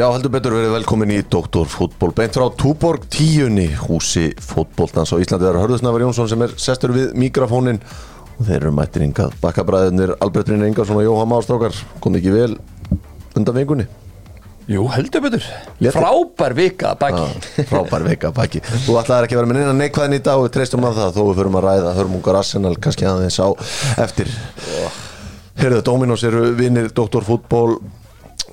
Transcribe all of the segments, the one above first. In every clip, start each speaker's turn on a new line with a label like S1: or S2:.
S1: Já, heldur betur verið velkomin í Doktorfútból beint frá Túborg tíunni húsi fútbóltans á Íslandi. Það er Hörðusnafar Jónsson sem er sestur við mikrofónin og þeir eru mættir yngað bakkabræðinir Albertrin Ingarsson og Jóhann Mástrákar kom ekki vel undan vingunni
S2: Jú, heldur betur.
S1: Léttir.
S2: Frábær vika baki.
S1: Já, frábær vika baki. Þú ætlaðir ekki að vera með neina neikvæðin í dag og við treystum að það þó við förum að ræða hörmungar Arsenal kannski aðeins á eftir. Heyrðu, Dominos eru vinnir Doktorfútból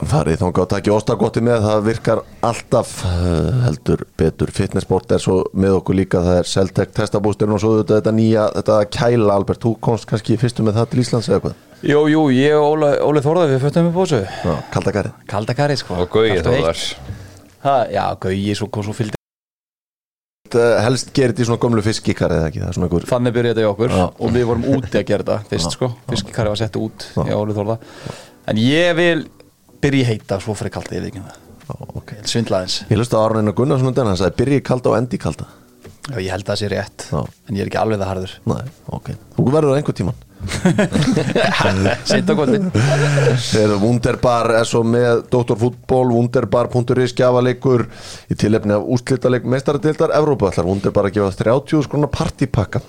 S1: farið þangað að taki óstakotti með. Það virkar alltaf eh, heldur betur. Fitnessport er svo með okkur líka. Það er Celtec testabústurinn og svo þetta, þetta nýja, þetta kæla Albert, þú komst kannski fyrstu með það til Íslands eða hvað?
S2: Jú, jú, ég og Óli, Óli Þórðar við föttum við bósu
S1: Já, kalda garið.
S2: Kaldakari, sko.
S3: Og Gauji
S2: og
S3: Þórðar.
S2: Já, Gauji, svo, svo fylgdi
S1: Eh, Helst gerir þetta í svona gömlu fiskikar eða ekki, það er svona einhver
S2: Þannig byrjaði þetta í okkur.
S1: Já.
S2: Og við vorum úti að gera þetta fyrst, sko. Fiskikari var sett út
S1: Já.
S2: í Óli Þórðar. En ég vil byrja í heita Svo fyrir kalda, ég veit ekki um það.
S1: Já, ok.
S2: Svindlaðins
S1: Ég hlusta á Arnina Gunnarsson um den, hann sagði byrja í kalda og endi kalda.
S2: Já, ég held að það sé rétt
S1: Já.
S2: En ég er ekki alveg það harður.
S1: Nei, ok, þú verður það einhver tíman
S2: Sint á kvöldi
S1: Þegar Wunderbar er svo með Dóttorfútból, Wunderbar.is gjafaleikur í tilefni af úslitaleg meistaradildar Evrópa ætlar Wunderbar að gefa 30 skrona partipakka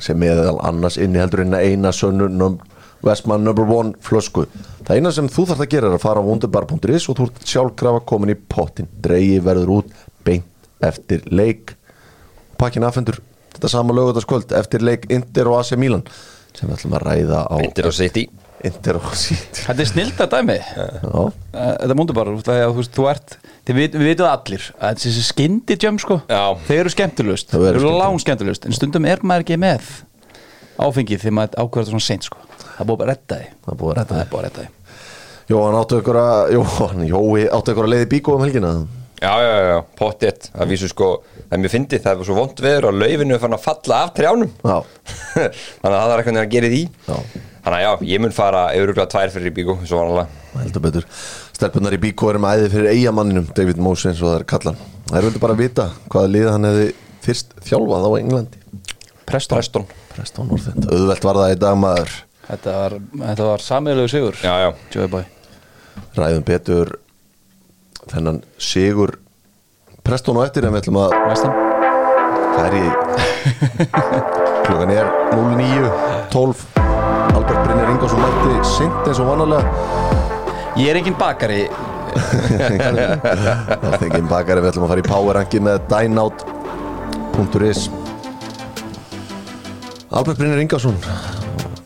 S1: sem meðal annars inniheldur inn eina sönnu num, Westman number one flösku. Það eina sem þú þarft að gera er að fara á wunderbar.is og þú ert sjálfkrafa komin í pottin dreigi verður út beint eftir leik. Pakkin affendur þetta sama lögutaskvöld eftir leik Inter og AC Milan sem við ætlum að ræða á
S3: Indir og City.
S1: Inter og City.
S2: Þetta er snilda dæmi.
S1: Já,
S2: Eh, Þetta múndur bara, við vitum það allir að þessi skyndi jömm sko, þeir eru skemmtilegust þeir eru lang skemmtilegust, en stundum er maður ekki með áfengið þegar maður ákveður þetta svona seint sko, það er búið að redda því.
S1: Það er búið að
S2: að redda því.
S1: Jóhann áttu ykkur að Jóhann, Jói áttu ykkur að leiði bíkó um helgina?
S3: Já, já, já, já, pottétt Það vísu sko, það er mjög fyndið Það er svo vond veður og laufinu er fann að falla af trjánum.
S1: Já,
S3: Þannig að það er eitthvað að gera í því.
S1: Já.
S3: Þannig að já, ég mun fara Euruglega tvær fyrir í bíkó, svo vanlega
S1: heldur betur. Stelpunar í bíkó eru með æði fyrir eigamanninum David Moses og það er kallan Það er vildi bara vita hvaða lið hann hefði fyrst þjálfað á Englandi.
S2: Preston,
S3: Preston
S1: Preston
S2: Þetta var, þetta var sammeðlegu sigur.
S3: Já, já,
S2: Joey Boy.
S1: Ræðum betur þennan sigur. Preston og eftir en við ætlum að Það er í Klukkan er 09.12 Albert Brynjar Ingarsson mætti sint eins og vanalega.
S2: Ég er engin bakari.
S1: Það er engin bakari, við ætlum að fara í powerranki með dynout.is Albert Brynjar Ingarsson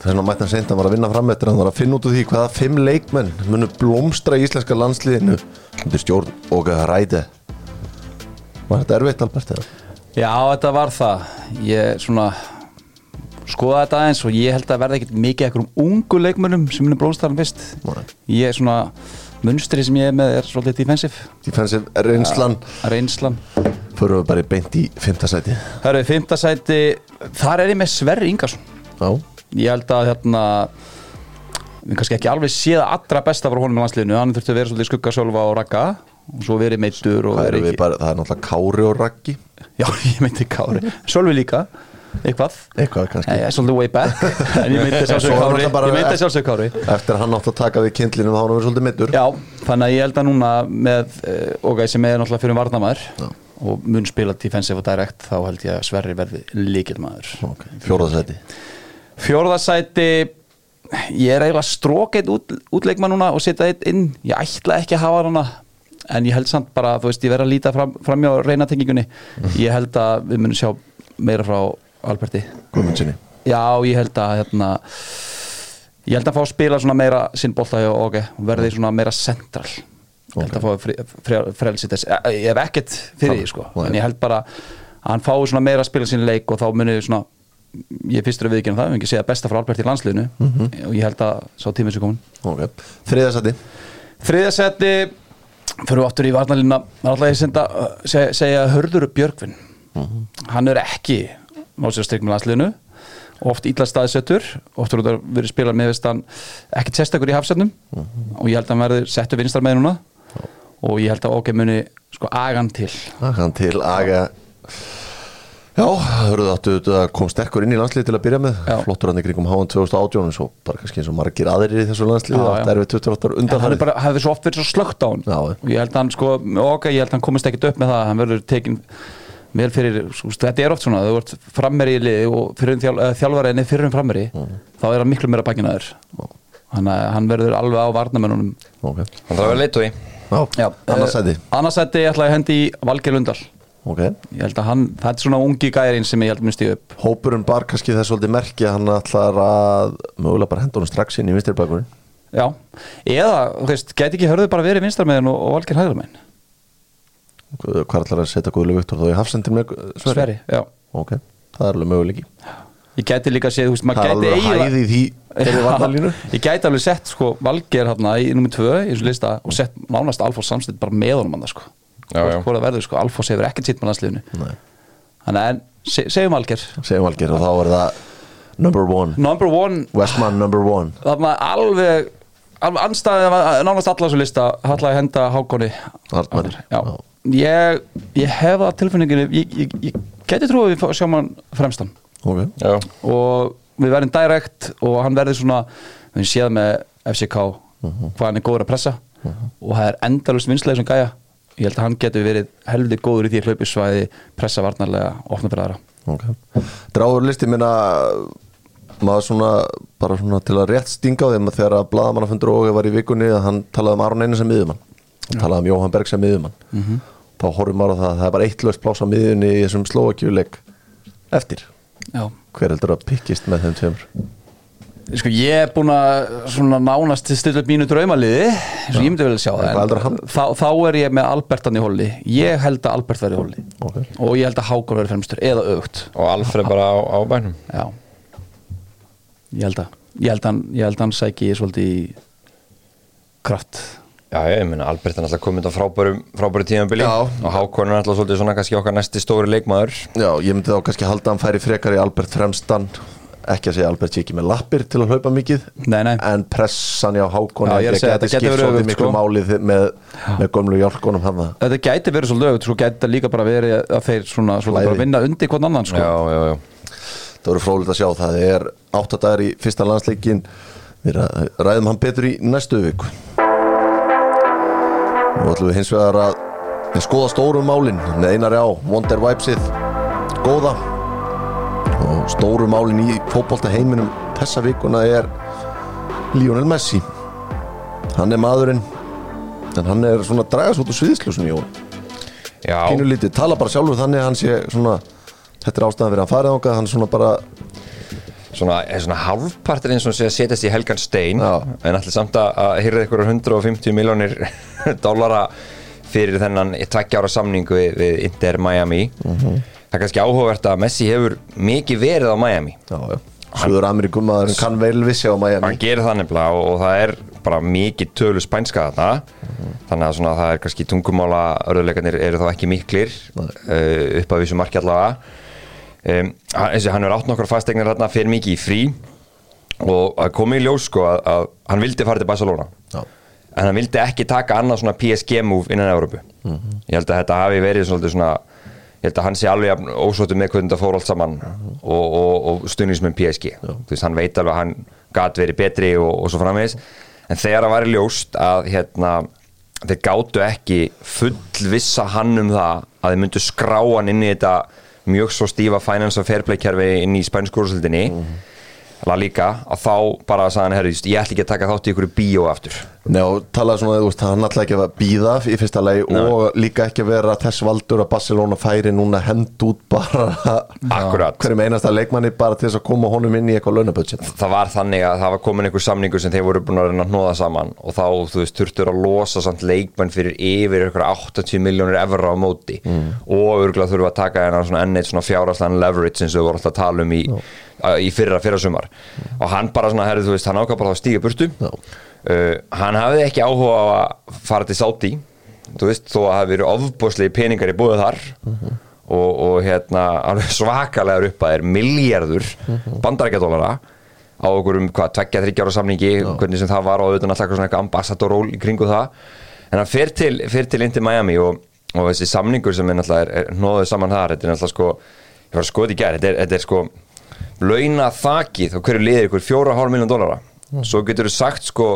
S1: þess að mættan seint hann var að vinna fram eftir hann var að finna út úr því hvaða fimm leikmenn munu blómstra í íslenska landsliðinu undir stjórn og ræði Var þetta erfitt Albert? eða?
S2: Já, þetta var það. Ég svona skoða þetta aðeins og ég held að verða ekkert mikið ekkur um ungu leikmönnum sem munu blómstæðan fyrst.
S1: Nei.
S2: Ég er svona munstri sem ég er með er svolítið defensive.
S1: Defensive reynslan.
S2: Reynslan.
S1: Förum við bara beint í fymta sæti
S2: Það eru fymta sæti þar er ég með Sverri Ingarsson
S1: Já,
S2: ég held að hérna við kannski ekki alveg séð allra besta frá honum í landsliðinu, hann þurfti að vera svolítið skugga Sölva og Ragga og svo verið meittur og verið
S1: er
S2: ekki
S1: bara, það er náttúrulega Kári og Raggi.
S2: Já, ég meinti Kári, Sölvi líka. Eitthvað,
S1: Eitthvað kannski.
S2: Ég er svolítið way back. En ég meinti sjálfsög Kári.
S1: náttúrulega Eftir að hann átt að taka við kindlinum þá hann verið svolítið mittur
S2: já, þannig að ég held að núna með uh, Ógæ sem er náttúrulega fyrir varnamæður og mun spila defensive og direct þá held ég að Sverri verði líkilmaður
S1: okay. Fjóraðsæti
S2: Fjórðasæti ég er eiginlega strókeitt út, útleikma núna og setja eitt inn. Ég ætla ekki að hafa hana en ég held samt bara, þú veist, ég verð að líta fram, fram hjá reynatengingunni. Ég held að við munum sjá meira frá Alberti.
S1: Guðmundsinni
S2: já, ég held að hérna, ég held að fá að spila svona meira sinn hjá OG og verði svona meira central. Ég held að fá fri, fri, frelsi þess Eh, ég hef ekkert fyrir því sko. en ég held bara að hann fái svona meira að spila sín leik og þá muni svona ég er fyrstur að viðkynna það, við hefum ekki segja besta frá Albert í landsliðinu. Og ég held að sá tímið sem komin
S1: okay. Þriðasæti
S2: þriðasetti fyrir við aftur í varnalínuna alltaf ég senda, segja, segja Hörður Björgvin. Hann er ekki náttúrulega styrk með landsliðinu. Oft illa staðsettur oft er verið spilað með veist hann ekki testakur í hafsendum og ég held að hann verði settur vinstar með núna. Og ég held að OK muni sko agan til.
S1: Hann til aga Já, hörðu áttu þetta kom sterkur inn í landslið til að byrja með.
S2: Já.
S1: flottur hann í kringum háan 2018 en svo bara kannski eins og margir aðrir í þessu landslið það er við 28
S2: En hann er
S1: undanfarið
S2: bara, hefði svo oft verið svo slögt á hann
S1: Já.
S2: og ég held að hann sko, ok, ég held að hann komist ekkit upp með það hann verður tekin vel fyrir sko, þetta er oft svona, þú ert frammeri í liði og fyrir þjál, þjálfariðinni fyrir um frammeri þá er hann miklu meira bakinaður þannig að hann verður alveg á varnamennunum
S1: Ok,
S3: Hann þarf að vera leitói
S2: Já,
S1: annarsæti.
S2: ætla ég að hendi í Valgeir Lundal
S1: Ok,
S2: ég held að hann, það er svona ungi gærin sem ég held að minnst ég upp.
S1: Hópurinn bar kannski þess að hann ætlar að mögulega bara henda honum strax inn í vinstirbækurinn
S2: Já, eða, þú veist, gæti ekki hörðu bara verið vinstarmegin og, Valgeir hægramenn
S1: Hvað ætlar að setja Guðlu Viktor þá í hafsendin með Sverri?
S2: Sveri, já.
S1: Ok, það er alveg möguleiki.
S2: Ég gæti líka séð, þú veist,
S1: Það
S2: maður
S1: er
S2: gæti
S1: alveg
S2: eiginlega-
S1: hæði í því þeirri varnalínu
S2: Ég gæti alveg sett sko Valgeir hérna í nummer 2 í þessu lista og sett nánast Alfons samstitt bara með honum hann sko
S3: Já, já.
S2: Hvort það verður sko, Alfons hefur ekkert sitt með landsliðinu.
S1: Nei,
S2: Þannig en, se, segjum Valgeir
S1: segjum Valgeir og þá er það number one.
S2: Number one,
S1: Westman number one.
S2: Þarna alveg alveg anstæðið að nánast alla þessu lista að henda. Já, ég, ég hef það tilfinninginu ég, ég, ég gæti trúið að við fá- sjáum hann fremstan.
S1: Ok,
S3: Já,
S2: og við verðum direkt og hann verður svona við séð með FCK hvað hann er góður að pressa. Og það er endalust vinslega sem gæja ég held að hann getur verið helviti góður í því að hlaupi svæði pressa varnarlega, opna bregðara
S1: ok. Dráður listi minna maður svona, bara svona til að rétt stinga á þeim að þegar að bladamannafundur og var í vikunni að hann talaði um Aron Einar sem miðumann hann talaði um Jóhann Berg sem miðumann
S2: Mhm.
S1: þá horfum maður á það að það er bara eitt löst pláss á miðunni í þessum slóakjuleik eftir.
S2: Já.
S1: hver heldur að pikkist með þeim tveimur
S2: Sko ég er búin að svona nánast stilla upp mínu draumaliði eins og ég myndi vel að sjá það þá, þá er ég með Albertan í hóli ég held að Albert verði í hóli
S1: Ok.
S2: og ég held að Hákon verði fremstur eða aukt
S3: og Alfred bara á, á bænum.
S2: Já. Ég held að Ég held að hann, ég held að hann sæki svolítið í kraft.
S3: Já, ég meina, Albert er alltaf komið á frábæru, frábæru tímabili.
S1: Já.
S3: og Hákon er alltaf svolítið svona kannski okkar næsti stóri leikmaður.
S1: Já, ég myndi þá kannski halda að hann færi frekar í Albert fremstan ekki að segja Albert sé ekki með lappir til að hlaupa mikið
S2: Nei, nei.
S1: en pressan hjá Hákon
S2: Já, ég er að segja,
S1: geti
S2: þetta
S1: skipt
S2: verið
S1: miklu
S2: sko.
S1: málið með, með gömlu hjálkonum hann
S2: Þetta gæti verið svolítið auðvitað, svo gæti þetta líka bara verið að þeir svona, svona bara vinna undir hvern annan sko.
S3: Já, já, já.
S1: Það voru frólitt að sjá, það er áttadagar í fyrsta landsleikin við ræ- ræðum hann betur í næstu viku. Nú ætlum við hins vegar að skoða stóru málin með einari á Wonder Vibesið góða og stóru málin í fótbolta heiminum þessa vikuna er Lionel Messi hann er maðurinn en hann er svona að draga svo út úr sviðsljósunni Jón
S3: Já,
S1: pínu lítið, tala bara sjálfur þannig hann sé svona þetta er ástæðan fyrir að farið ángað hann svona bara
S3: svona, svona halvpartir eins og sé að setjast í helgan stein
S1: Já.
S3: en allir samt að- hýrða ykkur 150 miljónir dollara fyrir þennan tveggja ára samningu við, við Inter Miami
S1: Mhm.
S3: Það er kannski áhugavert að Messi hefur mikið verið á Miami.
S1: Suður Ameríkum að hann kann vel vissi á Miami.
S3: Hann gerir það nefnilega og, og það er bara mikið tölu spænska þarna. Þannig að svona, það er kannski tungumála örðuleikarnir eru þá ekki miklir uh, upp að vissu marki allavega. Um, hann, eins og hann er átt nokkar fastegnir þarna fyrir mikið í frí. Og að komið í ljós sko að, að hann vildi fara til Barcelona.
S1: Já.
S3: en hann vildi ekki taka annað svona PSG move innan Európu ég held að þetta hafi verið svona ég held að hann sé alveg ósóttu með hvernig þetta fór allt saman og, og, og stuðnismenn PSG veist, hann veit alveg að hann gat verið betri og, og svo framvegis. En þegar það var ljóst að hérna, þeir gátu ekki fullvissa hann um það að þeir myndu skrá hann inn í þetta mjög svo stífa finance og fair play kerfi inn í spænsku úrsöldinni La Liga að þá bara sagði hann, herri, ég ætla ekki að taka þátt í ykkur bíó aftur.
S1: Nei, og talaði svona, þú veist, hann ætlaði ekki að býða í fyrsta lagi og líka ekki að vera þess valdur að Barcelona færi núna hend út bara hverjum einasta leikmanni bara til þess að koma honum inn í eitthvað launabudget.
S3: Það var þannig að það var komin einhver samningur sem þeir voru búin að reyna að hnóða saman og þá, þú veist, þurftur að losa samt leikmann fyrir yfir ykkur 80 miljónir evra á móti og örgulega þurfum að taka hennar svona enn eitt svona fjáraslan leverage eins og við vorum alltaf að tala um í, að, í fyrra, fyrra sumar. Og hann bara svona, herri, þú veist, hann ákvað bara að stíga burtu.
S1: Já.
S3: uh, hann hafði ekki áhuga á að fara til Saudi þú veist, þó að það hafi verið ofbúslegi peningar í búið þar. Og, og hérna alveg svakalegar upp að er miljardur bandarækjadólara á okkur um hvað, tveggja, þryggja ára samningi hvernig sem það var og auðvitað alltaf svona eitthvað ambassadoról í kringu það. En hann fer til, fer til inn til Miami og, og þessi samningur sem er náttúrulega er, er nóðuð saman þar, þetta er náttúrulega sko ég var að skoða í gær þetta er, þetta er sko launa þakið á hverju liðir ykkur? Fjóra hálf miljón dólara svo getur þú sagt sko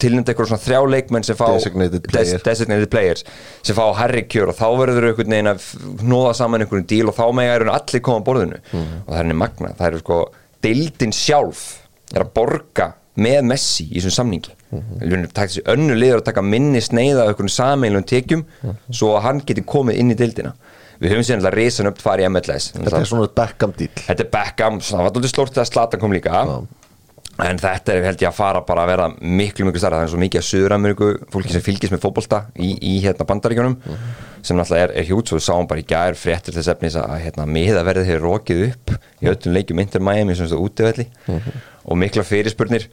S3: tilnæmt eitthvað svona þrjá leikmenn sem fá
S1: Designated player.
S3: designated players sem fá herri kjör og þá verður veginn að nóða saman einhvern díl og þá mega eru allir koma að borðinu. Og það er henni magna, það eru sko deildin sjálf er að borga með Messi í þessum samningi. Mm -hmm. takk þessi önnu liður að taka minni sneiða af einhvern sameilum tekjum svo að hann geti komið inn í deildina við höfum sér alltaf risan upp fari í MLS
S1: Þetta er svona Beckham deal.
S3: Þetta er Beckham, það var alltaf slórt þegar Slatan kom líka. En þetta er held ég að fara bara að vera miklu miklu starra, það er svo mikið að Suður-Ameríku fólki sem fylgist með fótbolta í, í hérna bandaríkjunum sem náttúrulega er, er hjút. Svo við sáum bara í gær fréttir þess efnis að hérna, miðaverðið hefur rokið upp í öllum leikjum Inter Miami sem þetta útivelli. Og mikla fyrirspurnir.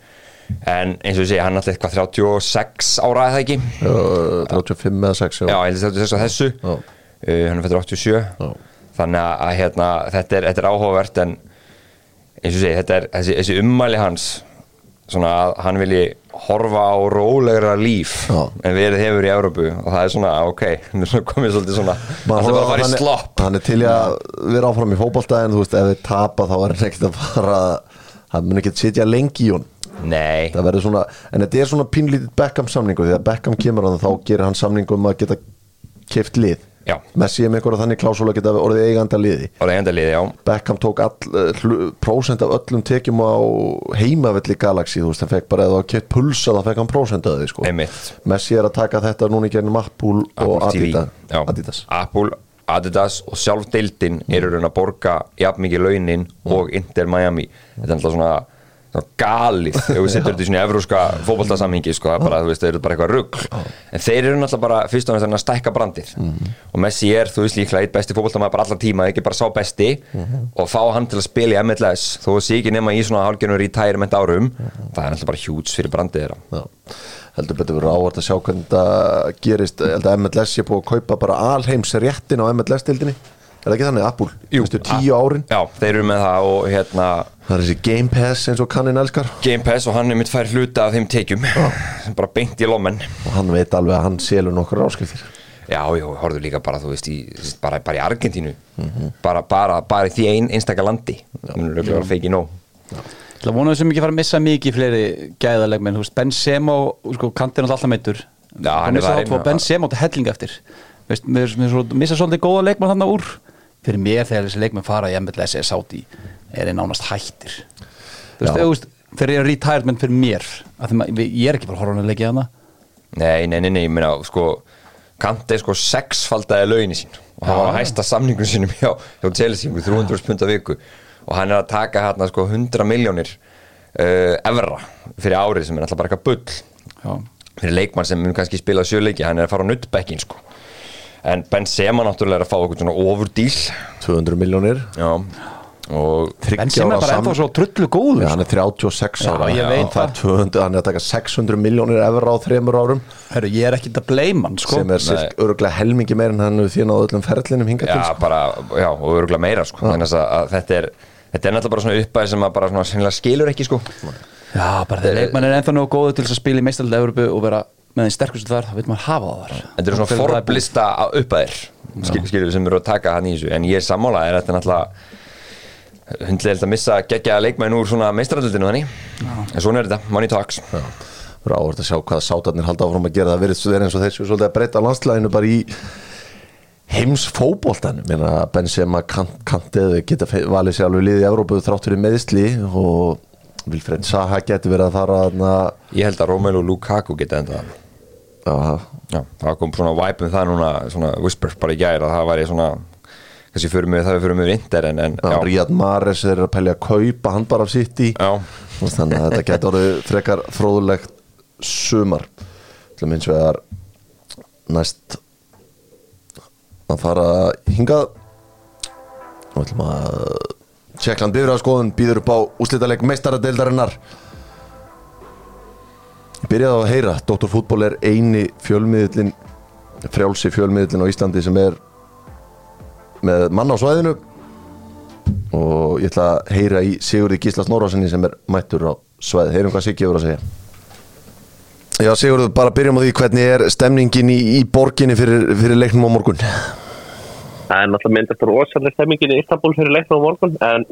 S3: En eins og ég segi, hann alltaf eitthvað 36 ára eða ekki?
S1: Uh, 35 eða 6
S3: já, ég held að 36 á þessu.
S1: Já.
S3: Uh, hann er fættur 87
S1: Já.
S3: þannig að, að hérna, þetta, er, þetta er áhugavert en eins og segi, þetta er þessi, þessi ummæli hans svona að hann vilji horfa á rólegra líf
S1: Já.
S3: en verið hefur í Európu og það er svona, ok, er komið svolítið svona það er bara að fara í slopp.
S1: hann er til að vera áfram í fótbolta en þú veist, ef þið tapa þá er hann ekkert að fara hann mun ekki sitja lengi í hún
S3: nei,
S1: það svona, en þetta er svona pínlítið Beckham samningu, því að Beckham kemur hann þá gerir hann samningu um að geta keft lið
S3: Já.
S1: Messi er með einhverja þannig klásúla geta orðið eiganda liði
S3: og enda liði,
S1: Beckham tók all, hlu- prósent af öllum tekjum á heimavelli Galaxy, þú veist, hann fekk bara eða kett pulsa þá fekk hann prósent af því sko.
S3: Einmitt.
S1: Messi er að taka þetta núna í gernum Apple og
S3: Apple TV.
S1: Adidas. Adidas.
S3: Apple, Adidas og sjálf deildin eru raun að borga jafn mikið launin og Inter Miami þetta er alltaf svona galið. Ef við setjum þetta í svona evróska fótboltasamhingi sko, það er bara, þú veist, það eru bara eitthvað rugg en þeir eru náttúrulega bara fyrst og næst að stækka brandið. Og Messi er, þú veist líklega eitt besti fótboltamaður bara allan tíma, ekki bara sá besti. Og fá hann til að spila í MLS þó sé ekki nema í svona hálgjörnum retirement árum það er náttúrulega bara hjúts fyrir brandið þeirra.
S1: Já. heldur betur verið ávart að sjá hvernig þetta gerist, ég held að MLS sé búið að kaupa bara alheims réttin á MLS-dildinni er það ekki þannig, Apple, Vistu, tíu árin?
S3: Já, þeir eru með það og hérna
S1: það er þessi Game Pass eins og kannin elskar.
S3: Game Pass og hann er mitt fær hluta af þeim tekjum. Bara beint í lommen.
S1: Og hann veit alveg að hann selur nokkur áskriftir
S3: Já, já, horfðu líka bara, þú veist, í, bara, bara í Argentínu. Bara, bara, bara í því ein, einstaka landi. Það er löglega að feiki nóg.
S2: Það vonaðu sem ekki fara að missa mikið fleiri gæðalegmenn, þú veist, Ben Semo sko, kantinn alltaf meittur
S3: Já, hann er varinn.
S2: átvo Ben Semo til helling eftir. Veist, mér, mér, mér missa svolítið góða leikmann þannig úr fyrir mér þegar þessi leikmenn fara í MLS eða í er þeir nánast hættir. Þú veist, veist þegar ég er retirement fyrir mér maður, ég er ekki bara hann að leikja hana.
S3: Nei, nei, nei, nei, ég meina, sko Kante sko sexfaldaði launin sín og hann var að hæsta samningun sínum hjá, hjá Chelsea um 300 pund á viku og hann er að taka hérna sko 100 miljónir uh, evra fyrir árið sem er alltaf bara eitthvað bull.
S2: Já.
S3: fyrir leikmann sem mun kannski spila sjöleiki hann er að fara á nuttbekkin sko en Benzema náttúrulega er að fá eitthvað svona overdíl.
S1: 200 miljónir
S3: já. Og
S2: Ben Semo er bara ennþá svo trullu góður.
S1: Já, hann er 36
S2: Já,
S1: ára.
S2: ég veit
S1: hann, fær 200, hann er að taka 600 miljónir efra á þremur árum.
S2: Herru, ég er ekkit að bleima hann sko.
S1: sem er sirk, öruglega helmingi meir en hann hefur þín á öllum ferlinum hingað til
S3: já,
S1: sko.
S3: bara, já, og örgulega meira sko. Þannig að, að þetta er þetta er náttúrulega bara svona uppæði sem að bara skilur ekki sko.
S2: Já, bara þegar leikmann er ennþá nógu góður til að spila í meistarlega Európu og vera með þeim sterkustu þar, þá veit maður hafa það þar
S3: Þetta svona
S2: það er búið.
S3: forblista uppæðir skil, skilur sem eru að taka hann í þessu. En ég er sammála er þetta náttúrulega hundlega að missa geggja leikmenn úr svona meistaraldinu þannig en svona er þetta, money talks.
S1: Já. Það er áhvert að sjá hvað sátarnir halda áfram að gera. Það verið verið eins og þessu svolítið að breyta landslæðinu bara í heims fótboltan Meina, Benzema kant, kantið geta valið sér alveg liðið í Evrópu þráttur í meðsli og Vilfred Saha geti verið að fara þarna.
S3: Ég held að Romelu Lukaku geta enda það
S1: Já,
S3: Já, það kom svona vibe um það núna svona whisper bara í gær að það væri svona kannski fyrir mig, það er fyrir mig vinter en, en
S1: já. Ríad Mares er að pelja að kaupa hann bara sitt í þannig að þetta getur orðið frekar fróðulegt sumar. Til að minnst vegar næst að fara hingað. Og ætlum að Tjekkland bifræðaskoðun býður upp á úslitaleg meistaradeildarinnar byrjaði að heyra Dr. Fútból er eini fjölmiðlin frjálsi fjölmiðlin á Íslandi sem er með mann á svæðinu. Og ég ætla að heyra í Sigurði Gísla Snorrasinni sem er mættur á svæði heyrum hvað Siggi hefur að segja. Já Sigurður, bara byrjum á því hvernig er stemningin í, í borginni fyrir, fyrir leiknum á morgun?
S4: Það er náttúrulega myndast rosalega stemmingin í Istanbul fyrir leiknum á morgun en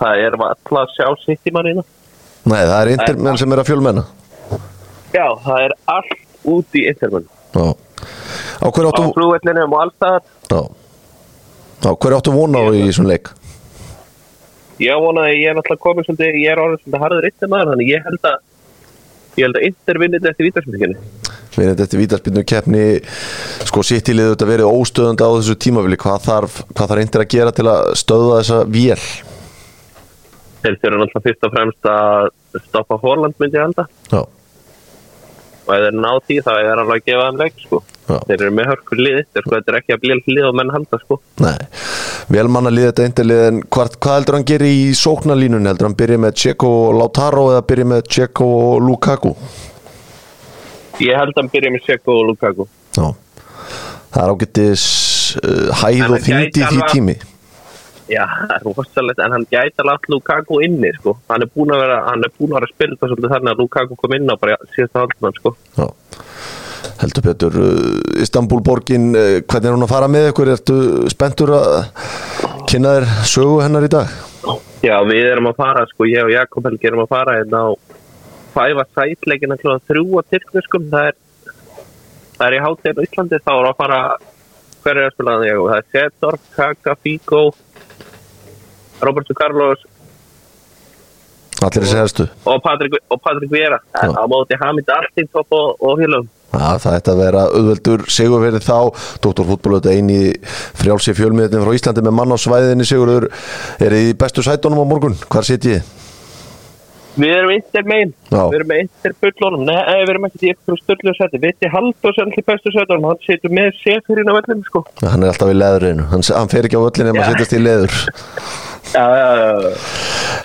S4: það er alltaf að sjá sitt í mannina.
S1: Nei, það er intermenn sem er að fjölmenna
S4: Já, það er allt út í intermenn.
S1: Já Á hverju
S4: Á
S1: áttu,
S4: flugvellinum og alltaf.
S1: já. Á hverju áttu vona á í svona leik
S4: Ég vona að ég er náttúrulega komin svolítið, ég er orðin svolítið harður intermaður, þannig ég held að ég held að Inter vinnit eftir vítarsmyndinni.
S1: Við erum þetta vítarspinnu keppni sko sittilið þetta verið óstöðandi á þessu tímafili hvað þarf, hvað þarf Inter að gera til að stöða þessa vél
S4: Þeir þurfa náttúrulega fyrst og fremst að stoppa Holland myndi ég halda.
S1: Já,
S4: og ef þeir ná því þá er alveg að gefa þeim leik sko. Þeir eru með hörkur lið sko, þetta er ekki að blíða lið og menn halda sko.
S1: nei. Vel manna lið þetta Interlið en hvað, hvað heldur hann geri í sóknarlínunni? Heldur hann byrja með Tjeko og Lautaro eða byrja með Tjeko og Lukaku?
S4: Ég held að hann byrja með Seko og Lukaku.
S1: Já. Það er ágættis uh, hæð
S4: En
S1: og þyngdi í því tími
S4: já, það er rosalegt en hann gæti alveg allt Lukaku inni sko. hann er búin að vera hann er að vera að spila það svolítið þannig að Lukaku kom inn á bara síðasta haldmann sko.
S1: Já. Heldur betur uh, Istanbul borgin, uh, hvernig er hún að fara með ykkur? Ertu spenntur að kynna þér sögu hennar í dag?
S4: Já, við erum að fara sko, ég og Jakob Helgi erum að fara hérna á fæfa sætleikina klúða þrjú á Tyrkneskum. Það er það er í hátíðin á Íslandi. Þá er að fara hver er að spila? Það það er Setor, Kaka, Figo Roberto Carlos
S1: allir þessi helstu.
S4: og Patrik,
S1: Já.
S4: á móti Hamid Artintop og, og Hylum
S1: Já, það ætti að vera auðveldur sigur fyrir þá. Dóttorfútból auðvitað eini frjálsi fjölmiðin frá Íslandi með mann á svæðinni. Sigurður er í bestu sætunum á morgun? Hvar ég?
S4: Við erum inter megin,
S1: Já.
S4: við erum með inter fullónum, nei, við erum ekki í ykkur stöllu seti, Viti Halldórs er alltaf bestu setunum hann setur með sefurinn á vellinu sko.
S1: Hann er alltaf í leðurinu, hann, hann fer ekki á öllin ef maður
S4: Já.
S1: sittast í leður.
S4: Já, já, já,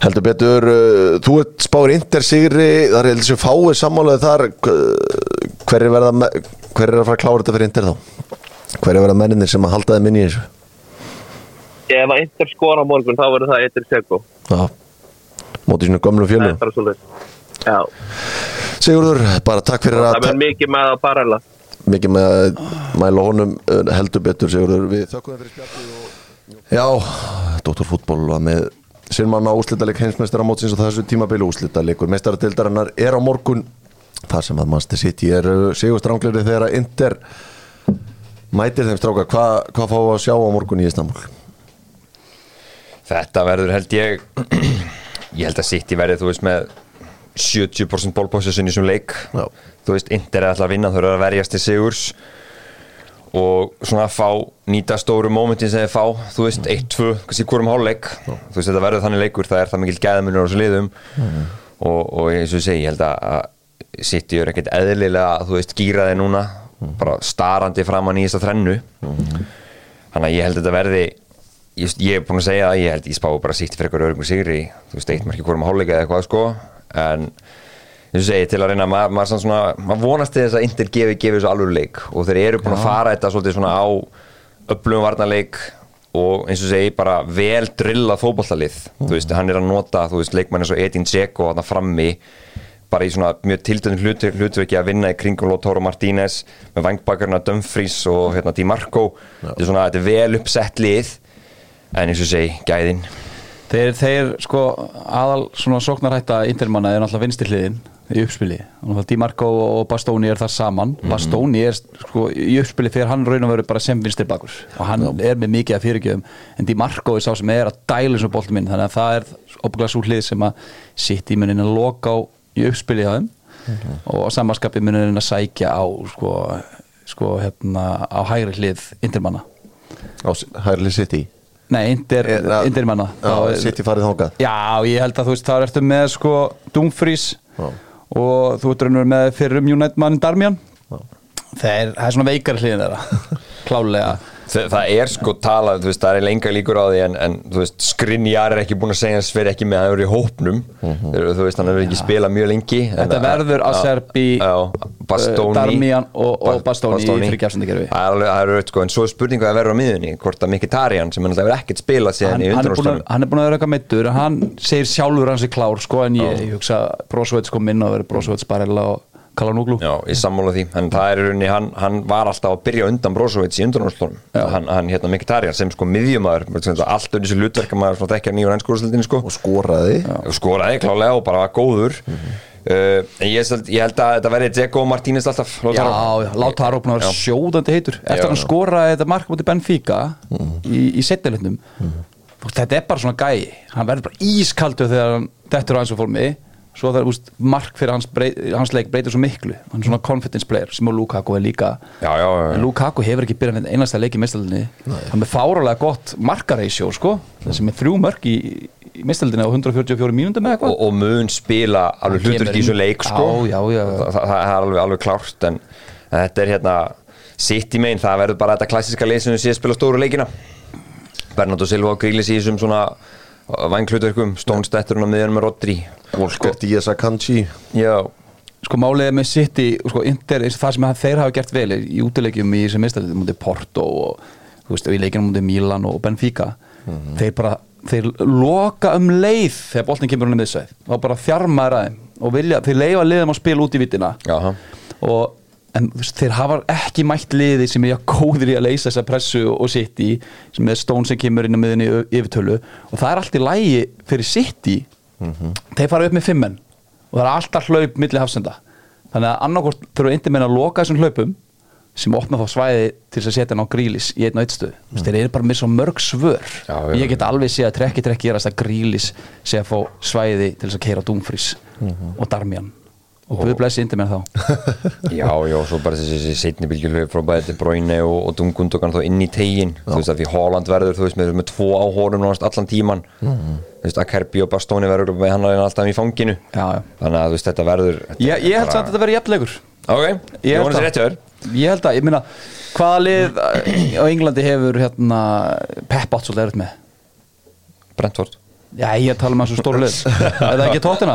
S1: Heldur betur, uh, þú ert spáir Inter sigri, það er sem fáið sammálaði þar. Hver er, verða, hver er að fara að klára þetta fyrir Inter þá? Hver er að verða menninir sem að halda þeim inn í þessu?
S4: ef að inter skora morgun þá verður það inter seko
S1: Já, móti sínum gömlu
S4: það er bara svolítið já,
S1: Sigurður, bara takk fyrir
S4: það
S1: að
S4: verður mikið með að parala
S1: mikið með að mæla honum uh, heldur betur Sigurður. Við þökkum þeim fyrir spjallið og Já, Dr. Fútból var með Silman á úslitaleg heimsmeistara mótsins og þessu tímabili. Úslitalegur meistaradeildarinnar er á morgun. Þar sem að Manchester City er uh, sigur strangleiri þegar að Inter mætir þeim stráka. Hva, hvað fáum við að sjá á morgun í Istanbul?
S3: Þetta verður held ég ég held að City verði þú veist með 70% bólpósessun í þessum leik.
S1: Já.
S3: þú veist, Inter er alltaf að vinna þau eru að verjast til sigurs. Og svona að fá nýta stóru mómentin sem þeir fá, þú veist, 1-2 kannski hvorum hálfleik, þú veist, þetta verður þannig leikur það er það mikil gæðamunur á þessu liðum. Og, og eins og ég segi, ég held að að City er ekkert eðlilega þú veist, gýraði núna. Bara starandi framan í þessa þrennu. Þannig að ég held að þetta verði ég, ég er búin að segja að ég held ég spá bara sýtti fyrir eitthvað örgum sigri. Þú veist, eitt marki hvorum hálfleika eða eitthvað sko. En eins og segi til að reyna maður, maður, svona, maður vonast til þess að Inter gefi, gefi þessu alveg leik og þeir eru búin að fara þetta svolítið svona á öflugum varnarleik. Og eins og segi bara vel drillað fótbollalið þú veist, hann er að nota, þú veist, leikmann eins og Edin Dzeko þarna frammi bara í svona mjög tildöndum hlutur, hluturveki að vinna í kringum Lotaro Martínez með vangbakkarna Dumfries og hérna Di Marco. Þetta er svona, þetta er vel uppsett lið en eins og segi, gæðin.
S2: Þeir, þeir sko aðal svona sóknarætta intermanna er náttúrulega vinstri hliðin í uppspili. Di Marco og Bastoni er þar saman. Bastoni er sko í uppspili þegar hann raun og veru bara sem vinstri bakur. Og hann er með mikið að fyrirgjöfum. En Di Marco er sá sem er að dæla eins og boltum inn. Þannig að það er opglega svo hlið sem að sitt í munin að loka á í uppspili á þeim. Og samanskapi munin að sækja á sko, sko hérna á hægri hlið intermanna.
S1: Á Hærli City
S2: Nei, inter,
S1: Er það-
S2: intermanna.
S1: Já, City farið þangað.
S2: Já, ég held að þú veist, þá ertu með sko
S1: Já.
S2: og þú ert raunur með fyrir um United mann Darmian það er, það er svona veikari hliðin þeirra klálega
S3: það er sko talað, þú veist, það er lenga líkur á því en, en þú veist, Skrinjar er ekki búin að segja hans fyrir ekki með að hann er í hópnum. Þú veist, hann hefur ekki spilað mjög lengi en-
S2: Þetta verður að Serbi, uh, Darmian og- og
S3: Ba-
S2: Bastoni í þriggja-afsendingakerfi.
S3: Það er alveg, það er auðvitað, sko, en svo er spurningu að verður á miðunni hvort að Mkhitaryan sem hann hefur ekkert spilað síðan í undanúrstunum
S2: hann er búin að vera eitthvað meittur hann segir sjálfur hans er klár sko, en ég, ég hugsa Kalanúglu
S3: Já, ég sammála því, en það er rauninni hann, hann var alltaf að byrja undan Brozovic í undanúrslunum hann, hann hérna Mkhitaryan sem sko miðjumæður allt undir þessu hlutverkamæður svona þekkja nýjur ennskóðslutinni sko.
S1: Og skoraði.
S3: Og skoraði klálega og bara var góður. Uh, en ég, held- ég held að þetta verði Dzeko og Martínez alltaf
S2: Já,
S3: Lautaro.
S2: Já. sjóðandi heitur. Eftir
S3: Já,
S2: að hann skoraði þetta mark mútið Benfica í, í setnilutnum Þetta er bara svona gæi. Hann verður bara ískaldur þegar hann dettur á eins og fórmi Svo það er úst, mark fyrir hans, brey, hans leik breytir svo miklu. Hann er svona confidence player sem Lukaku er líka.
S3: Já, já, já.
S2: En Lukaku hefur ekki byrjað neitt einasta leik í meistaldinni Hann er fárálega gott markareisjó sko. Sem er þrjú mörk í, í meistaldinni á 144 mínúndum eða eitthvað.
S3: Og, og mun spila alveg hlutur
S2: kemur
S3: í þessu leik sko.
S2: Já, já, já.
S3: Það, það, er alveg, alveg klárt en, en þetta er hérna sitt í megin, það verður bara þetta klassiska lið sem við séð spila stóru leikina. Bernardo Silva og Grílis í þessum svona vanglutverkum, Stónstetturinn á miðjunum með Rodri.
S1: Volker Díaz Akanji
S3: Já,
S2: sko málið er með City sko Inter, eins og það sem þeir hafa gert vel í útilegjum í þessum meistarið mútið Porto og þú veist, og í leikinu mútið Milan og Benfica. Þeir bara, þeir loka um leið þegar boltin kemur hann um miðsæð og bara þjarmaður að þeim og vilja, þeir leifa liðum að spila út í vitina.
S3: Jaha.
S2: og en þeir hafa ekki mætt liði sem er já góðir í að leysa þessa pressu og City sem er Stone sem kemur inn á miðinni yfirtölu. Og það er allt í lægi fyrir City. Þeir fara upp með fimmenn og það er alltaf hlaup milli hafsenda. Þannig að annarkort þurfa eindir meina að loka þessum hlaupum sem opna þá svæði til þess að setja hann á grílis í einn og eitt stöð mm. þeir eru bara með svo mörg svör.
S3: Já, já.
S2: ég get alveg sé að trekki trekki gerast að grílis sé að fá svæði til þess að keira Dúmfrís og Darmian og Guð blessi eindir meina þá.
S3: Já, já, svo bara þessi, þessi setni bylgjulegu frá bæði til Bróinu og, og Dungundogan þá inn í tegin, þú veist að því Holland verður, þú veist, með, með tvo áhórum náttúrulega allan tíman, þú veist, Akerbi og Bastóni verður með hann alltaf í fanginu.
S2: Já, já.
S3: þannig að þú veist, þetta verður þetta
S2: Ég, ég held samt að þetta verði jafnlegur
S3: Ok,
S2: Ég
S3: vona
S2: það.
S3: sér rétt hjá þér
S2: Ég held að, ég meina Hvaða lið á Englandi hefur hérna Pep svolítið erut með?
S3: Brentford.
S2: Já, ég að tala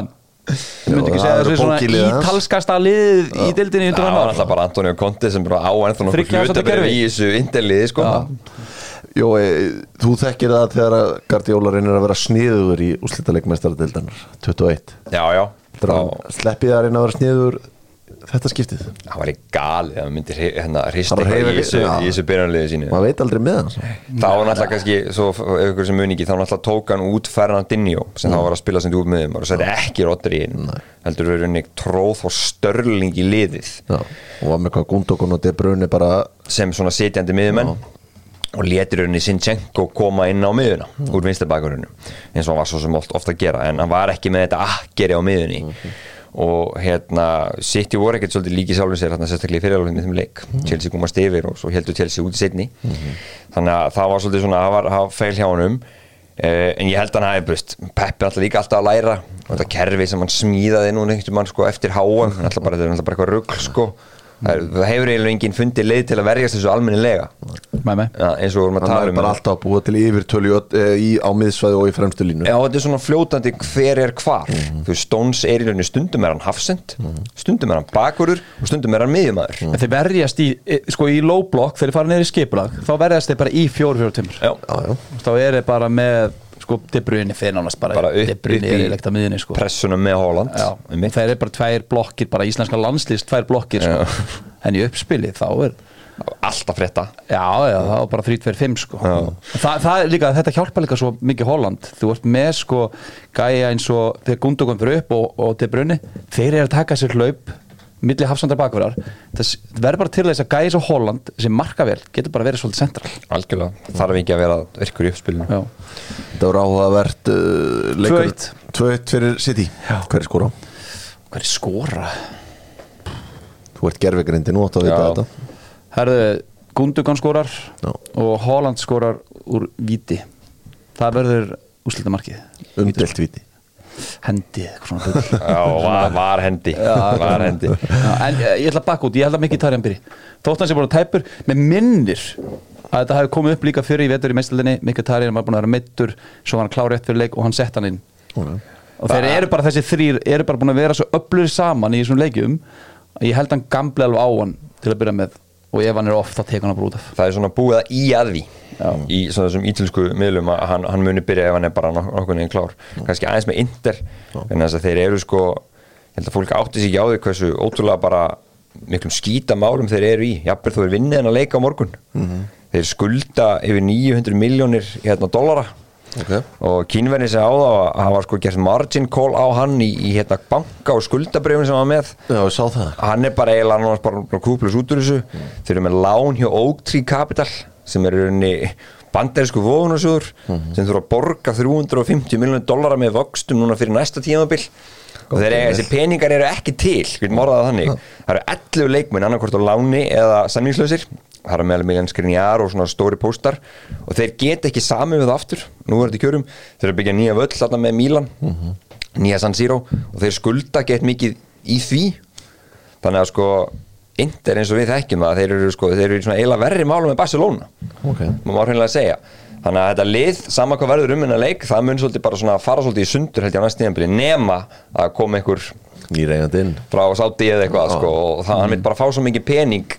S2: um Er það ekki? Þú myndi ekki
S1: það
S2: segja
S1: eru
S2: þessu svona
S1: bókilið hans.
S2: ítalskasta lið í dildinni
S3: Það
S2: undir
S3: var
S2: hann
S3: alltaf bara Antonio Conte sem bara á ennþá hlutabréf
S2: kerfi.
S3: í þessu indeliði sko.
S1: Jó, e, þú þekkir það þegar að Guardiola reynir að vera sniður í úslítalegmestaradeildanar 21
S3: Já, já,
S1: sleppið að reyna að vera sniður þetta skiptið?
S3: Það var í gali að myndi hérna hrista
S1: Bara
S3: eitthvað í þessu, í byrjanliði sínu.
S1: Maður veit aldrei með hans
S3: þá var náttúrulega kannski, svo ykkur sem muni ekki þá náttúrulega tók hann út Fernandinho sem þá var að spila sem þú með þeim og setti ekki Rodri inn. Heldur við rauninni tróð og störling í liðið.
S1: Já, og var með hvað Gundokon og De Bruyne bara
S3: sem svona setjandi miðumenn og letir rauninni Sinchenko koma inn á miðuna úr vinstarbækurinu eins og hann var svo sem oft, ofta að gera en hann var ekki með þetta akkeri á miðunni og hérna City voru ekkert svolítið líki sjálfum sér hérna sérstaklega í fyriralveg með þeim leik. Chelsea komast yfir og svo heldur Chelsea út í setni þannig að það var svolítið svona það var, var feil hjá honum. Eh, en ég held að hann hafi brust Peppi alltaf líka alltaf að læra. Og þetta kerfi sem hann smíðaði núna einhvern mann sko eftir háa alltaf bara, þetta er alltaf bara eitthvað rugl sko það, er, það hefur eiginlega enginn fundið leið til að verjast þessu almennilega. Ja, eins og við vorum að tala
S1: er
S3: um
S1: bara alltaf að búa til yfirtölu eh, á miðsvæði og í fremstu línu.
S3: Já, þetta er svona fljótandi hver er hvar. Þú veist, Stones er í rauninni stundum er hann hafsend stundum er hann bakurur og stundum er hann miðjumæður
S2: En þeir verjast í, e, sko í low block þegar þeir fara í skipulag þá verjast þeir bara í
S3: já.
S2: þá er þeir bara með sko De Bruyne fyrir nánast bara,
S3: bara upp,
S2: De Bruyne er
S3: í
S2: lekta miðinni sko
S3: pressuna með Holland Einmitt.
S2: það er bara tvær blokkir bara íslenska landslýst tvær blokkir sko. en í uppspili þá er
S3: Alltaf frétta
S2: já, já, það var bara 3-2-5 sko. Þa, það er líka, þetta hjálpa líka svo mikið Holland, þú ert með sko gæja eins og þegar Gundogan fyrir upp og, og De Bruyne, þeir eru að taka sér hlaup milli hafsandar bakverðar það verður bara til þess að gæja svo Holland sem marka vel, getur bara verið svolítið central
S3: Algjörlega, þarf ekki að vera virkur í uppspilinu
S2: já,
S1: þetta voru áhugavert uh, leikur
S2: 2-1.
S1: 2-1 fyrir City
S2: Já.
S1: hver er skora?
S2: hvað er skora?
S1: þú ert gerfigrindi nú átt að vita
S3: Já.
S1: þetta
S2: Herðu, Gundogan skorar
S1: Já.
S2: og Holland skorar úr viti það verður úslitamarkið
S1: umdelt viti
S2: hendi, eitthvað svona bull.
S3: Já, var, var hendi Var hendi.
S2: Já, en eh, ég ætla að baka út, ég held að mikið tarjan byrji. Þótt hann sem búin að tæpur með minnir að þetta hafi komið upp líka fyrir í vetur í meistaldinni mikið tarjan var búin að vera meittur svo var hann klár rétt fyrir leik og hann sett hann inn. Og þeir eru bara þessi þrýr eru bara búin að vera svo öflur saman í þessum leikjum að ég held hann gamble alveg á hann til að byrja með og ef hann er off þá tekur hann út af.
S3: Það er svona búið að í að því
S2: Já.
S3: í svona þessum ítlensku miðlum að hann, hann muni byrja ef hann er bara nok- nokkuð neginn klár. Kannski aðeins með Inter en þess að þeir eru sko ég held að fólk átti sig ekki á því hversu ótrúlega bara miklum skítamálum þeir eru í. Jafnvel þú er vinnið en að leika á morgun. Þeir skulda yfir 900 miljónir hérna dollara
S1: Ok.
S3: og kínverðin sem á það að hafa sko gert margin call á hann í, í hérna banka og skuldabrifin sem hann var með.
S1: Já, ég sá það.
S3: Hann er bara eiginlega annars bara, bara kúplus út úr þessu. Þeir eru með lán hjá Oaktree Capital sem er rauninni banderisku vofunarsjóður sem þurfa að borga 350 miljonir dollara með vöxtum núna fyrir næsta tímabil. Og þeir eiga þessi peningar eru ekki til við morðaða þannig, það eru 11 leikmenn annarkvort á láni eða samningslausir það eru meðal Miljan Skriniar og svona stóri póstar. Og þeir geta ekki sami við aftur. Nú er þetta í kjörum, þeir eru að byggja nýja völl þarna með Milan, nýja San Siro. Og þeir skulda gett mikið í því. Þannig að sko Inter eins og við þekkjum það þeir eru, sko, þeir eru í svona eiginlega verri málum með Barcelona.
S1: Ok.
S3: maður má hreinlega að segja. Þannig að þetta lið, sama hvað verður um hennar leik það mun svolítið bara svona fara svolítið í sundur held ég á næst tíðanbili, nema að koma einhver
S1: Nýreigandi inn.
S3: frá Sáti eða eitthvað
S1: Já.
S3: sko, og það, hann vil bara fá svo mikið pening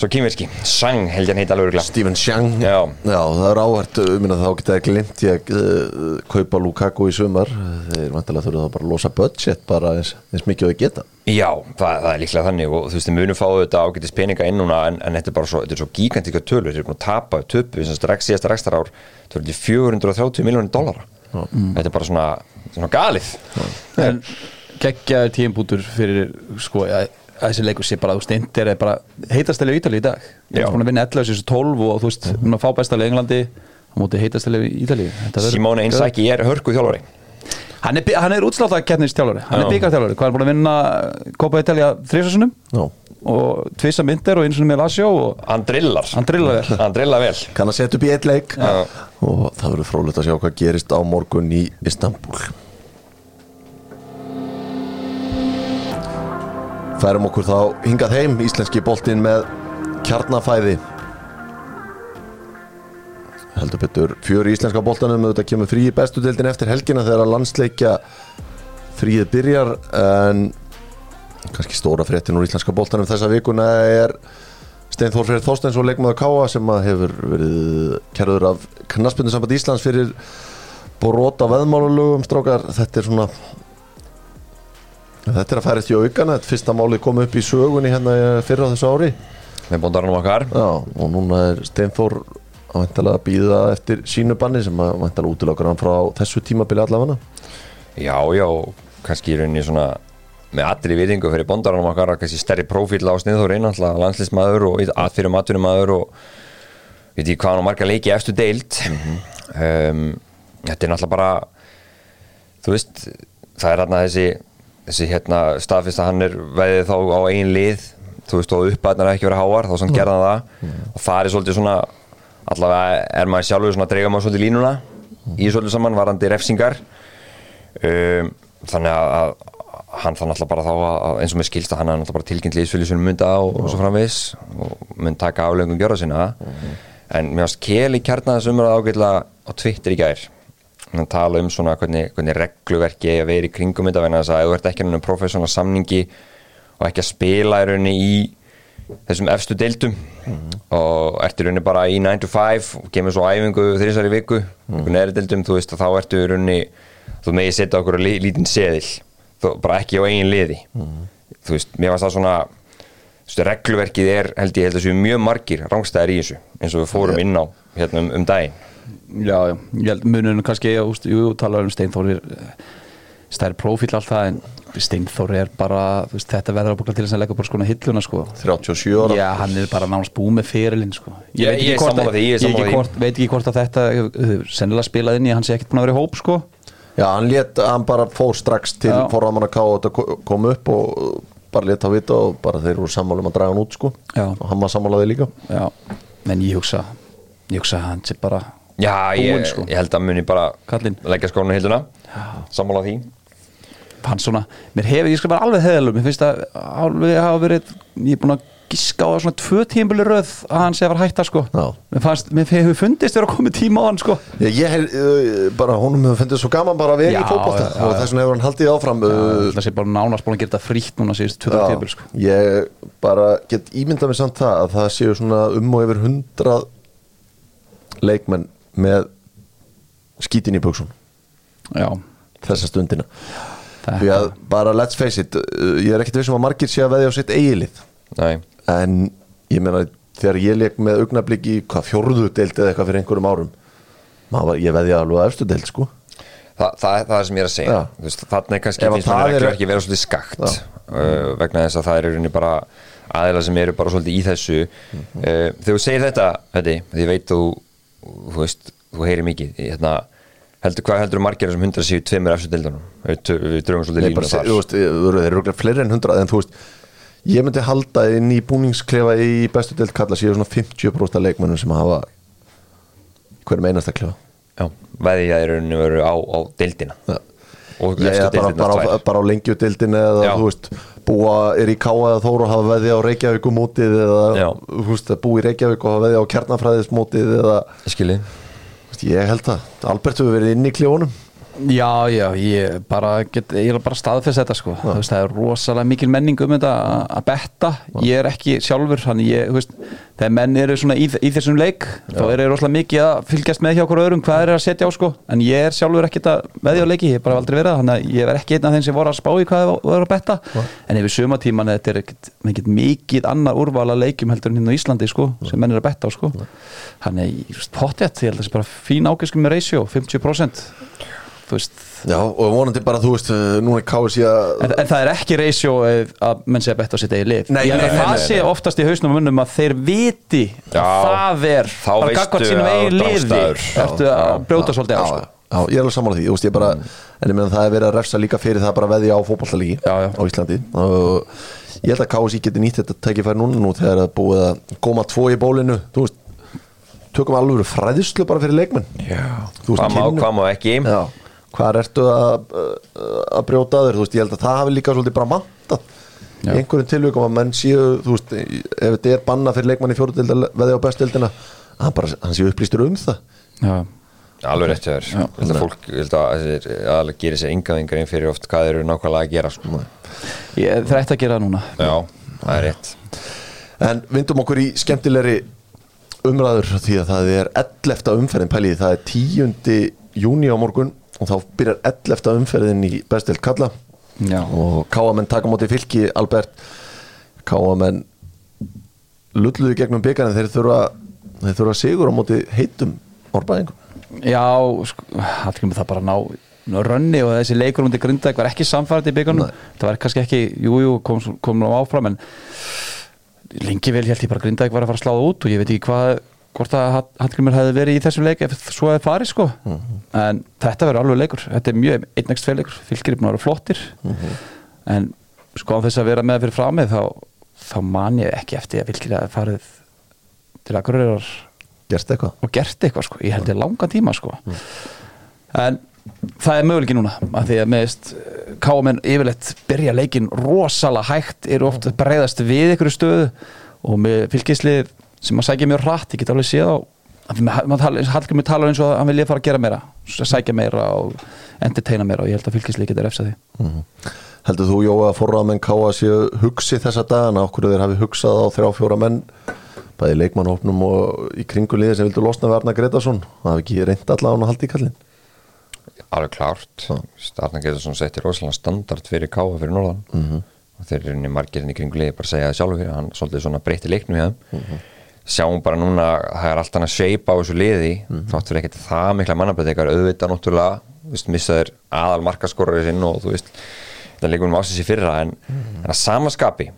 S3: svo kýmverski, Sang held ég hann heita alveg örugglega.
S1: Steven Chang.
S3: Já.
S1: það er áhært um að þá geta það glimt ég að uh, kaupa Lukaku í sumar. Þeir vantilega þurfa þá bara að losa budget bara eins, eins mikið og þau geta.
S3: Já, það, það er líklega þannig og þú veist, við munum fá þetta ágætis peninga inn núna en, en þetta er bara svo, þetta er svo gigantíka tölur. Þeir eru búin að tapa, töpu, sem strax síðasta rekstar ár það er 430 miljónir dollara. Þetta er bara svona, svona galið.
S2: En geggjaður tímpútur fyrir sko að að þessi leikur sé bara, þú veist, Inter er bara heitastæli í Ítali í dag.
S3: Já.
S2: Þeir eru búin að vinna 11 þessu 12 og þú veist, hún að fá bestæli í Englandi á móti heitastæli í Ítali Þetta verður-
S3: Simone Inzaghi er hörkuð þjálfari.
S2: Hann er, er útslátt að keppnist þjálfari. Hann
S3: Já.
S2: er byggarþjálfari, hvað er búin að vinna Copa Italia þrísasunum
S1: Já.
S2: og tvisa myndir og eins og með Vasjó og
S3: hann drillar.
S2: Hann drillar vel.
S3: Hann drillar vel.
S1: Kann að setja upp í eitt leik.
S3: Já.
S1: og það verður frólægt að sjá hvað gerist á morgun í Istanbul Færum okkur þá hingað heim íslenski boltinn með kjarnafæði. Heldur betur fjör í íslenska boltanum auðvitað kemur frí í bestu deildin eftir helgina þegar að landsleikja fríið byrjar en kannski stóra fréttin úr íslenska boltanum þessa vikuna er Steinn Þór Freyr Þorsteins og leikmaður Káa sem hefur verið kærður af knaspindusamband Íslands fyrir brota veðmálalögum strákar, þetta er svona þetta er að færast í aukana þetta fyrsta málið kom upp í sögunni hérna fyrir á þessu ári.
S3: Með bondaranum okkar.
S1: Já, og núna er Steinn Þór að býða eftir sínu banni sem að væntalega útilokkar hann frá þessu tímabili allavega.
S3: Já, já, kannski í rauninni svona með allri viðingu fyrir bondaranum okkar kannski stærri prófíl á sniður náttúrulega landslismæður og aðfyrir maturumæður og veit ég hvað hann á marga leiki eftir deild. Um, þetta er náttúrulega bara þú veist það er hérna þessi, þessi hérna staðfist að hann er veðið þá á ein lið þú veist og uppæðnar ekki verið háar þá samt gerða það. Og það er svolítið svona allavega er maður sjálfur svona að dreiga maður svolítið línuna í svolítið saman varandi refsingar. Um, þannig að, hann þannig alltaf bara þá að, eins og með skilst að hann er alltaf bara tilkynnt liðsfylgju sem mynda á og svo framvis og mun taka aflegum gjöra sinna. En mér varst Keli kjarnaðis umræða ágætlega á Twitter í gær hann tala um svona hvernig, hvernig regluverki að vera í kringum þetta vegna þess að þú ert ekki ennum professional samningi og ekki að spila í rauninni í þessum efstu deildum og ert í rauninni bara í 9 to 5 og kemur svo æfingu þrísar í viku mm. neðri deildum, þú veist að þá ertu í rauninni þú megið setja okkur á lí- lítinn seðil þú, bara ekki á eigin liði. Þú veist, mér varst það svona veist, regluverkið er held ég held að séu mjög margir rángstæðir í þessu eins og við fórum inn á hérna um, um daginn
S2: Já, já, ég held mununum kannski ég, jú, tala um Steinþór stærri prófíl allt það en Steinþór er bara, veist, þetta verður að búkla til þess að leggja bara skona hilluna sko
S1: 37 ára
S2: Já, hann er bara nánast búið með fyrirlin sko.
S3: Ég- ég er sammála því, ég er
S2: ekki hvort, veit ekki hvort að þetta hefur sennilega spilað inn í að hann sé ekkert búin að vera í hóp sko.
S1: Já, hann lét, hann bara fór strax til
S2: Já.
S1: forraðmann að ká og þetta ko- kom upp og bara lét að vita og bara þeir voru sammála um að draga hann út sko
S2: Já.
S1: og hann var sammálaði líka
S2: Já, en ég hugsa ég hugsa að hann sé bara
S3: Já, ég,
S2: sko.
S3: ég held að muni bara
S2: Kallinn.
S3: leggja skónu hilduna sammála því
S2: hann svona, mér hefur, ég skal bara alveg heðalum mér finnst að alveg hafa verið ég er búin að giska á svona tvö tímbili röð að hann sé að fara að hætta sko
S1: Já.
S2: mér fannst, mér hefur fundist þér að koma tíma á hann sko
S1: Ég, ég hef, bara honum hefur fundið svo gaman bara að vera
S2: Já,
S1: í fótbolta
S2: já, já,
S1: og
S2: já.
S1: þess vegna hefur hann haldið áfram uh,
S2: það sé bara nánast búin að gera þetta frítt núna síðust 20 tímbil sko
S1: ég bara get ímyndað mér samt það að það séu svona um og yfir hundrað leikmenn með skítin í buksun
S2: Já,
S1: þessa stundina. Því að bara let's face it uh, ég er ekkert vissum að margir sé að veðja á sitt eigilið
S3: Nei,
S1: en ég meina þegar ég leik með augnablík í hvað fjórðu deild eða eitthvað fyrir einhverjum árum maður, var- ég veðja alveg að efstu deild sko.
S3: Þa, það er það sem ég er að segja. Veist, Þannig er kannski finnst reglur
S1: er-
S3: ekki vera svolítið skakt uh, vegna þess að það er rauninni bara aðeila sem eru bara svolítið í þessu.
S1: Mhm.
S3: uh, Þegar þú segir þetta, þetta því ég veit þú, þú veist, þú heyrir mikið hérna, heldur, hvað heldur margir sem hundra séu tveimur eftir dildunum við, drögum svolítið línu þar.
S1: þú veist, þeir eru fleiri en hundrað en þú veist, ég myndi halda inn í búningsklefa í bestu deild kalla séu svona 50% af leikmönnum sem hafa hverjum einasta klefa.
S3: Já, veði ég að rauninni veru á, á dildina
S1: Já.
S3: og
S1: er
S3: efstu
S1: bara, bara, á, bara á lengjudeildin eða
S3: Já.
S1: þú veist, búa er í Káa eða Þóru og hafa veði á Reykjavík mótið eða að búa í Reykjavík og hafa veði á kjarnafræðismótið eða
S3: skilji
S1: ég held það, Albert hefur verið inn í klefunum
S2: Já, já, ég bara get, ég er bara staðfest þetta sko. Veist, það er rosalega mikil menning um þetta að- betta, ég er ekki sjálfur þannig ég, þú veist, þegar menn eru svona í, í þessum leik, þá er rosalega mikið að fylgjast með hjá okkur öðrum, hvað er að setja á sko. En ég er sjálfur ekkert að veðja á leiki ég hef bara aldrei verið þannig að ég er ekki einn af þeim sem voru að spá í hvað það voru að betta. En yfir sumatíman þetta er ekkert ekkert mikið annar úrval að leikjum heldur en hérna á Íslandi sko, sem menn er að betta á sko. Þannig, ég veist, pottjætt, ég held að það sé bara fín ágæskum með ratio, 50% þú veist.
S1: Já, og vonandi bara, þú veist, uh, núna er KSI að
S2: En, en það er ekki ratio eh, að menn sé að betta á sitt eigi lið.
S1: Nei, nei, nei,
S2: það
S1: nei,
S2: sé
S1: nei.
S2: oftast í hausnum og munnum að þeir viti
S3: Já,
S2: að það er
S3: þá
S2: bara
S3: veistu
S2: gagnvart sínum
S3: ert
S2: liði. Ertu að brjóta svolítið á
S1: já,
S2: sko.
S1: já, ég er alveg sammála því, þú veist, ég bara en ég meina það er verið að refsa líka fyrir það bara veðja á fótballtalíki
S2: Já, já.
S1: á Íslandi. Og ég held að KSI geti nýtt þetta tækifæri núna nú þegar það er búið að góma tvo í bólinu, þú veist tökum alveg fræðislu bara fyrir leikmenn.
S3: Já, hvað má ekki?
S1: Já, hvað ertu að, að brjóta þér, þú veist, ég held að það hafi líka svolítið bara mantað í einhverjum tilvíkum að menn séu, þú veist ef þetta er banna fyrir leikmann í fjóruðild veði á bestildina, hann bara, hann séu upplýstur um það
S2: Já.
S3: Alveg rétt hjá þér Ég held að fólk, ég held að aðalega gerir sér yngaðingar inn fyrir oft hvað þeir eru nákvæmlega að gera sko.
S2: Ég þrætt að gera það núna
S3: Já, það er rétt
S1: En vindum okkur í skemmtilegri umræður því að það er 11. umferðin pæliði, það er 10. júni á morgun og þá byrjar 11. umferðin í bestild kalla
S2: Já.
S1: og káamenn taka móti fylki Albert. Káamenn lulluðu gegnum byggarinn þeir þurfa þeir þurfa sigur á móti heitum árbæðingum.
S2: Já, sko, það það bara ná rönni og þessi leikur til Grindag var ekki samfærið í byggarnum það var kannski ekki, jú, jú, kom, kom nú áfram en lengi vel held ég bara Grindag var að fara að sláða út og ég veit ekki hvað hvort að Hallgrimur hefði verið í þessum leik ef svo hefði farið sko. En þetta verður alveg leikur, þetta er mjög einnægst tvei leikur, fylgir er búin að vera flottir. En sko á þess að vera með fyrir frá mig þá, þá man ég ekki eftir að fylgir að farið til
S1: eitthvað?
S2: og gert eitthvað sko, ég held ég langan tíma sko. En það er möguleiki núna að því að meðist káamenn yfirleitt byrja leikin rosalega hægt, eru oft að breyðast við ykkur stöðu. Og með fylgislið sem að sækja mjög hratt, ég get alveg séð á Hallgrimur talar eins og að hann vilja fara að gera meira sækja meira og entertaina meira og ég held að fylgislið geta refsa því.
S1: Heldur þú Jóa að forramenn káa séu hugsi þessa dagana, okkur þeir hafi hugsað á þrjá fjóra menn bæði leikmannhópnum og í kringu liði sem vildu losna við Arna Gretarsson það hafi ekki reynd allavega hann að halda í kallin
S3: Alveg klárt. Starna Getarsson setti rosalega standard fyrir káa fyrir norðan. -hmm. og þeir eru margirinn í kringu liði bara að segja það sjálfur hann svolítið svona breytti leiknum hjá þeim sjáum bara núna það er allt hann að shape á þessu liði. Þátt fyrir ekkert það mikla mannabæðingar auðvitað náttúrulega, missaður aðal markaskorari sinn og þú veist þetta leikum við ásins í fyrra en, en að samaskapi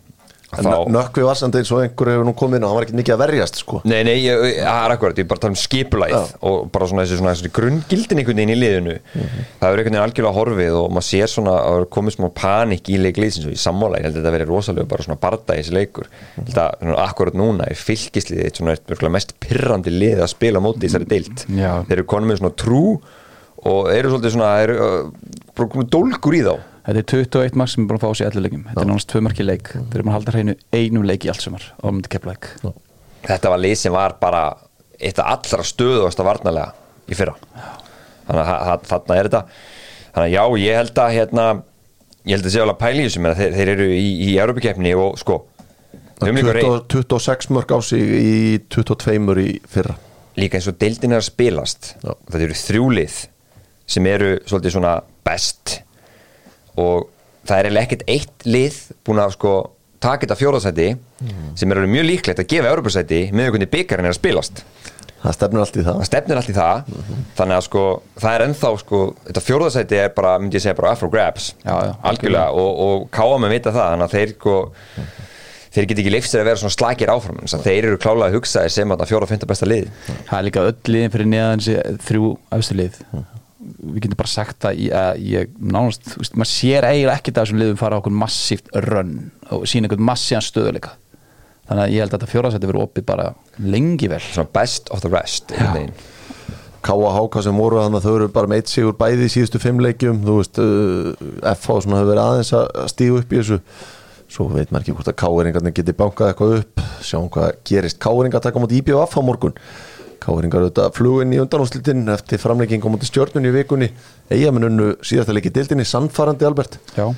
S1: nökkvi vassandi eins og einhver hefur nú komið inn og hann var ekki mikið að verjast sko.
S3: Nei, nei, það er akkurat, ég er bara tala um skipulæð og bara svona þessi, svona, þessi grunngildin einhvern veginn í liðinu. Það er einhvern veginn algjörlega horfið og maður sér svona að það er komið smá panik í leikliðsins og í sammála, ég held að þetta verið rosalega bara svona barda í þessi leikur. Held að svona, akkurat núna er fylgisliðið eitt svona eitt mjög mest pirrandi lið að spila móti í þessari deild.
S2: Já.
S3: þeir eru konum með svona trú og eru svolítið svona eru, uh, dólgur í þá
S2: Þetta er 21 mark sem er búin að fá sig 11 leikum Þetta er nánast tvö mark í leik. Þeir eru búin að halda hreinu einum leik í allt sumar á myndi keplæk
S3: þetta var lið sem var bara eitt af allra stöðuasta varnarlega í fyrra. Þannig að þa- þa- þarna er þetta. Þannig að já, ég held að hérna, ég held að sé alveg að pæla í þessu menn að þeir, þeir eru í, í Europakefni og sko við höfum líka, rey,
S1: 20, 26 mörg á sig í 22 í fyrra.
S3: Líka eins og deildin er að spilast.
S1: Já.
S3: þetta eru þrjúlið sem eru svolítið svona best og það er eiginlega ekkert eitt lið búin að sko taka þetta fjóðarsæti sem er alveg mjög líklegt að gefa Europasæti með hvernig byggarinn er að spilast.
S1: Það stefnir allt í það.
S3: Það stefnir allt í það. Þannig að sko það er ennþá sko þetta fjóðarsæti er bara, myndi ég segja bara afro grabs.
S2: Já, já,
S3: algjörlega. Og, og káa með vita það. Þannig að þeir sko þeir get ekki leifst þeir að vera svona slakir áfram. Þannig að þeir eru klálega að hugsa sem að fjóra og fynda besta lið.
S2: Það er líka öll liðin fyrir neðan þrjú efstu lið Við getum bara sagt að ég, að ég nánast, þú veist, maður sér eiginlega ekkert að þessum liðum fara okkur massíft rönn og sína einhvern massíðan stöðuleika Þannig að ég held að þetta fjóraðsætti verið opið bara lengi vel.
S3: Svona best of the rest einhvern veginn.
S1: K.A. Háka sem voru þannig að þau eru bara með eitt sigur bæði í síðustu fimm leikjum. Þú veist, FH svona hefur verið aðeins að stígu upp í þessu. Svo veit maður ekki hvort að K.A.ringarnir geti bankað eitthvað upp. Sjáum hvað gerist. K.A.ringar taka mútið K.A.ringar auðvitað flugin í undanúslitin eftir framlegging á mútið stjórnun í vikunni. Eigamennu síðasta leiki dildinni sannfarandi Albert.
S2: Já,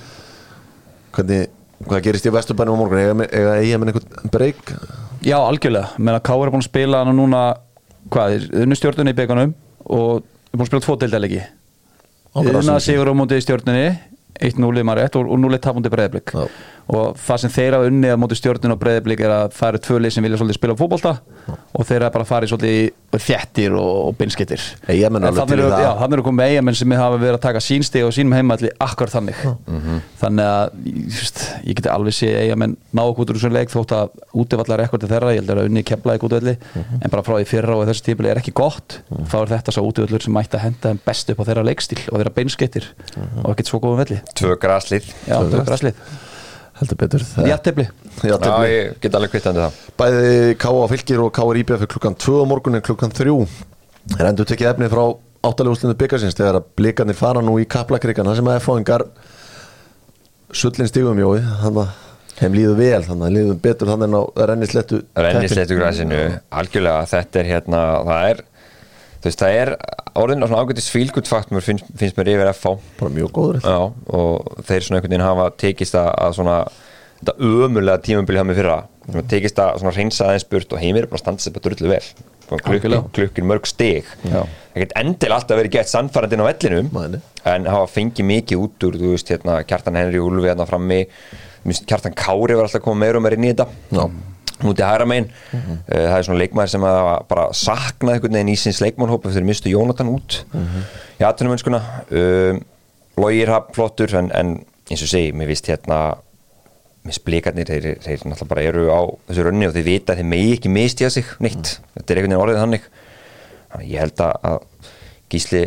S1: hvernig, hvað gerist í Vesturbænum á morgun? Eiga eigamenn einhvern breyk
S2: Já algjörlega, menn að Káur er búin að spila hana núna, hvað, unnu stjórnunni í byggunum og er búin að spila tvo deildalegi Yðna sigur á móti stjórnunni 1-0 í maður rétt og 0 tapundi breyðblik
S1: Já.
S2: Og það sem þeir hafa unnið á móti stjórnunni og breyðblik er að það eru tvö lið sem vilja svolítið spila fótbolta og þeir hafa bara farið svolítið í þjættir og, og
S1: alveg
S2: þannig
S1: það.
S2: eru komið eigamenn sem hafa verið að taka sínstig og sínum heimalli akkur þannig. Þannig að just, ég geti alveg sé eigamenn ná okkur út úr þessum leik þótt að útivallar rekordið þeirra, ég held að unni kepla ekki útivalli en bara frá því fyrra og þessu tímuli er ekki gott. Þá er þetta svo útivallur sem mætti að henda þeim best upp á þeirra leikstíl og þeirra
S1: heldur betur tefli.
S3: ég get alveg kvittandi það
S1: Bæði K.A. Fylgir og K.A. IBF fyrir klukkan 2 á morgun en klukkan 3 er endur tekið efni frá áttalegu byggarsins þegar að blikarnir fara nú í kaplakrikan það sem að F.O.ingar sullin stigum jói þannig að þeim líður vel þannig að líður betur þannig en á rennislettu
S3: rennisleitu græsinu, algjörlega þetta er hérna, það er þú veist, það er orðin á svona ágætis fílgutfaktum finnst, finnst mér yfir FH
S1: bara mjög góður.
S3: Já, og þeir svona einhvern veginn hafa tekist að, að svona þetta ömulega tímabili hafa mig fyrra svona, tekist að svona reynsa aðeins burt og heimir bara að standa sér bara drullu vel. Klukkin, klukkin mörg stig.
S2: Já.
S3: það get endil alltaf verið gett sannfærandinn á vellinum
S1: nei.
S3: en hafa fengið mikið út úr þú veist, hérna, Kjartan Henry Úlfi hérna frammi. Kjartan Kári var alltaf koma meira og meira inn í þetta.
S1: Já.
S3: Út í hægra megin. Það er svona leikmaður sem að bara saknaði einhvern veginn í sinns leikmannhópa þegar mistu Jónatan út. Í aðtunumönskuna um, Logir hafn flottur en, en eins og segi, mér vist hérna mér splikarnir, þeir, þeir náttúrulega bara eru á þessu rönni og þeir vita að þeir megi ekki misti að sig neitt, þetta er einhvern veginn orðið þannig. Þannig að ég held að, að Gísli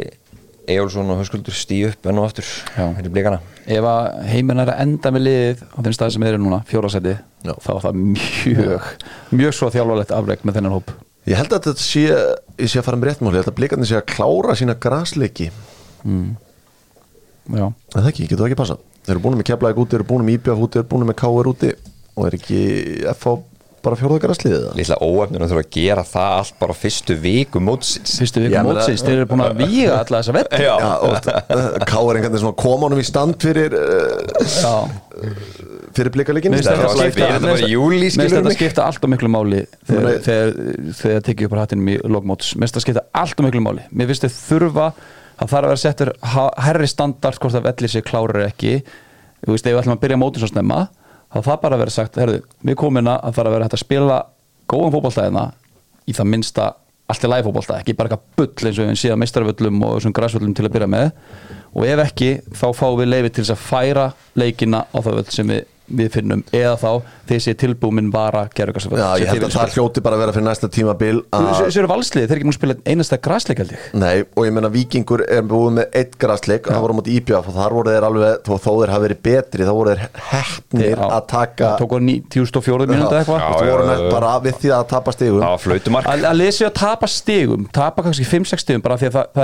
S3: Ejólfsson og Höskuldur stíu upp enn og aftur
S2: Já.
S3: fyrir blikana
S2: ef að heiminn er að enda með liðið á þeim stað sem þeir eru núna, fjórasæti
S1: Já.
S2: þá er það mjög mjög svo þjálfarlegt afreg með þennan hóp
S1: ég held að þetta sé ég sé að fara með réttmáli, ég held að blikarnir sé að klára sína grasleiki,
S2: Já,
S1: en það ekki, getur það ekki passa þeir eru búin með keflaðið úti, þeir eru búin með IBF úti þeir eru búin með KR úti og er ekki F.A. bara fjórða grasliðið það?
S3: Lilla óefnir að þurfa að gera það allt bara á fyrstu viku mótsins.
S2: Fyrstu viku mótsins,
S1: það-
S2: þeir eru búin að víga alla þessa vett
S3: Já,
S1: Já, og K.R. svona koma honum í stand fyrir
S2: Já,
S1: fyrir
S2: finnst
S3: Það
S2: þetta
S3: var
S2: skipta-
S3: skipta- þetta bara skilurðu
S2: þetta skipta allt og miklu máli þegar, þegar tekið upp á hattinum í logmóts mér finnst þetta skipta allt og miklu máli. Mér finnst þetta þurfa það þarf að vera settur herri standard hvort að vellir sig klárar ekki. Þú veist, ef við ætlum að byrja mótin svo snemma þá það bara vera sagt, herðu, við komum inn að það er að vera hægt að spila góðan fótballtæðina í það minnsta allt í læg fótballtæð, ekki bara eitthvað bull eins og við séum meistarvöllum og þessum græsvöllum til að byrja með. Og ef ekki, þá fáum við leifi til þess að færa leikina á það völl sem við, við finnum eða þá þessi tilbúmin vara gerðugarsvöld
S1: Já, ég held að það hljóti bara að vera fyrir næsta tímabil að
S2: Þessu eru valslið, þeir eru ekki múin að spila einasta græsleik held ég.
S1: Nei, og ég meina Víkingur er búið með eitt grasleik, það voru á móti IBF og þar voru þeir alveg, þó, þó þeir hafi verið betri þá voru þeir heppnir
S2: Já.
S1: að taka
S2: Tók á 94 mínúti
S1: Já,
S2: eitthvað.
S3: Já,
S1: þú
S3: já,
S1: voru
S3: já,
S1: með
S3: já.
S1: bara við því að tapa stigum.
S3: Það var flautumark.
S2: Að, lesa að tapa stigum tapa kannski 5-6 stigum bara því að það, það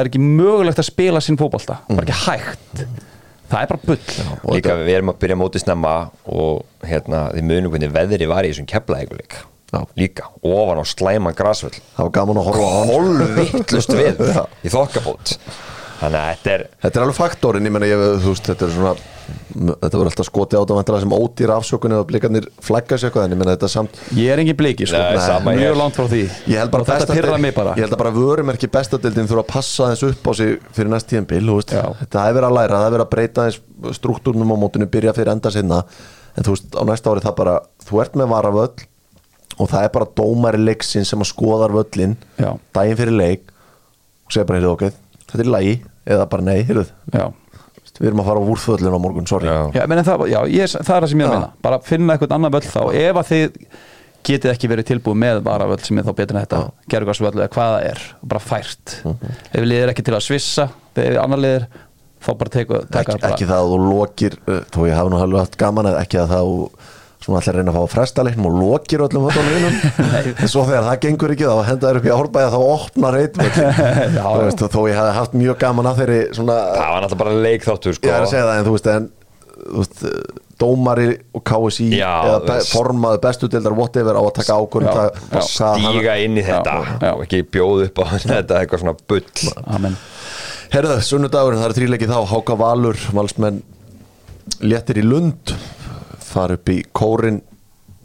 S2: það er bara bull
S3: Líka við erum að byrja mótið snemma og hérna þið munum hvernig veðri var í þessum keflaðeguleik
S1: Já.
S3: Líka, ofan á slæman grasvöll.
S1: Það var gaman að horfa á hann.
S3: Hólvittlust við í þokkabót þannig að þetta er
S1: Þetta er alveg faktorinn, ég menna, ég, þú veist, þetta er svona þetta voru alltaf skotið átavæntalega sem ódýra afsökunni og blikarnir flagga sér eitthvað en ég menna þetta er samt
S2: Ég er engin bliki sko
S3: Nei, sama
S2: Mjög
S3: hér.
S2: langt frá því
S1: ég held bara
S2: Og Þetta
S1: besta-
S2: bara
S1: ég að vörumerki bestadildin þurfa að passa þess upp á sig fyrir næst tíðanbíl
S2: Já.
S1: þetta hefur að læra, það hefur að breyta þess struktúrnum á mótinu, byrja fyrir enda sinna en þú veist, á næsta ári það bara þú ert með varavöll og það er bara dómari leiksin sem að skoðar völlin
S2: Já.
S1: daginn fyrir leik og segja bara, heyrðu okkur, þetta er í lagi eða bara nei, heyrðu, við erum að fara á úrföllin á morgun, sorry.
S3: Já.
S2: Já, það, já ég, það er það sem ég er að meina. Bara finna eitthvað annan völl þá. Ef að þið getið ekki verið tilbúið með varavöll sem er þá betur en þetta gerðugarsvöll eða hvað það er, bara fært. Ef við liðir ekki til að svissa þegar annar liðir, þá bara teku, taka
S1: ekki,
S2: bara,
S1: ekki það að þú lokir uh, þó ég hafi nú alveg haft gaman að ekki að það svona allir reyna að fá að fresta leiknum og lokir öllum völdunum vinum en svo þegar það gengur ekki þá henda þér upp í árbæða þá opnar eitt þó ég hafi haft mjög gaman að þeirri svona,
S3: það var náttúrulega bara leikþáttur sko.
S1: ég er að segja það en þú veist en þú veist, dómari og KSI
S3: Já,
S1: eða be, formaður bestudeldar whatever á að taka
S2: já.
S1: hvað hann-
S3: stíga inn í þetta
S2: Já, já.
S3: og ekki bjóð upp á þetta eitthvað svona bull
S2: Amen.
S1: Herðu, sunnudagurinn, það er þrýleiki þá Háka Valur, valsmenn léttir í Lund fara upp í kórin.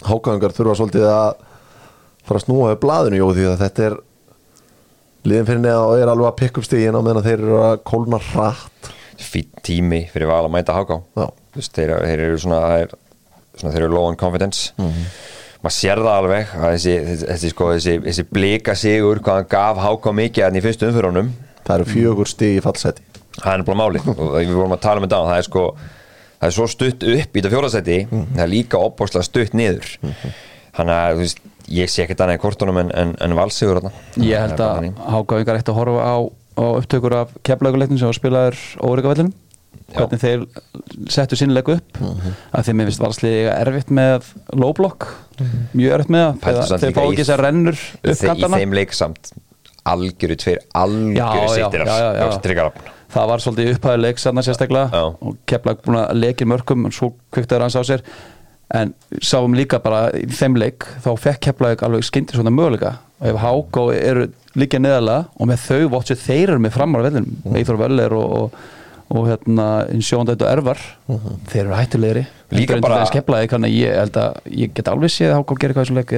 S1: Hákaðungar þurfa svolítið að fara að snúa við blaðinu, jú, því að þetta er liðin fyrir neða og er alveg að pikka upp stígin á meðan þeir eru að kólna hratt.
S3: Fýtt tími fyrir val að mæta háká þeir, þeir eru svona, er, svona þeir eru low on confidence. Maður sér það alveg þessi, þessi, sko, þessi, þessi blika sigur hvað hann gaf háká mikið hann í fyrstu umfyrunum
S1: það eru fjögur stíg í fallseti.
S3: Það er bara máli og við vorum að tala um þetta það er sko það er svo stutt upp í þetta fjóðarsæti það er líka opbóðslega stutt niður. Þannig að þú veist, ég sé ekkert annað í kortunum en, en, en valsigur þarna.
S2: Ég held að. Hákáingar ætti að horfa á, á upptökur af keflauguleiknum sem var spilaður óreikavellinum. Hvernig þeir settu sínleik upp. Að þeim er vist valsliði erfitt með low block mjög erfitt með það þeir fá ekki þessar rennur upp
S3: Þe- í
S2: kantana
S3: þeim leik samt algjöru tveir algjöru sittir af tryggarafn
S2: það var svolítið upphæðu leik sannar sérstaklega
S3: Já.
S2: og keflag búin að leikir mörgum en svo kviktaður hans á sér. En sáum líka bara í þeim leik þá fekk keflag alveg skyndir svona möguleika. Og ef Hákó eru líka neðalega og með þau votsu þeir eru með framar vellinum, mm. Eithor Völler og, og, og hérna Sjóndætt og Ervar þeir eru hættulegri.
S3: Líka bara-
S2: keflaði kannar ég held að ég get alveg séð að Hákó gera eitthvað í leik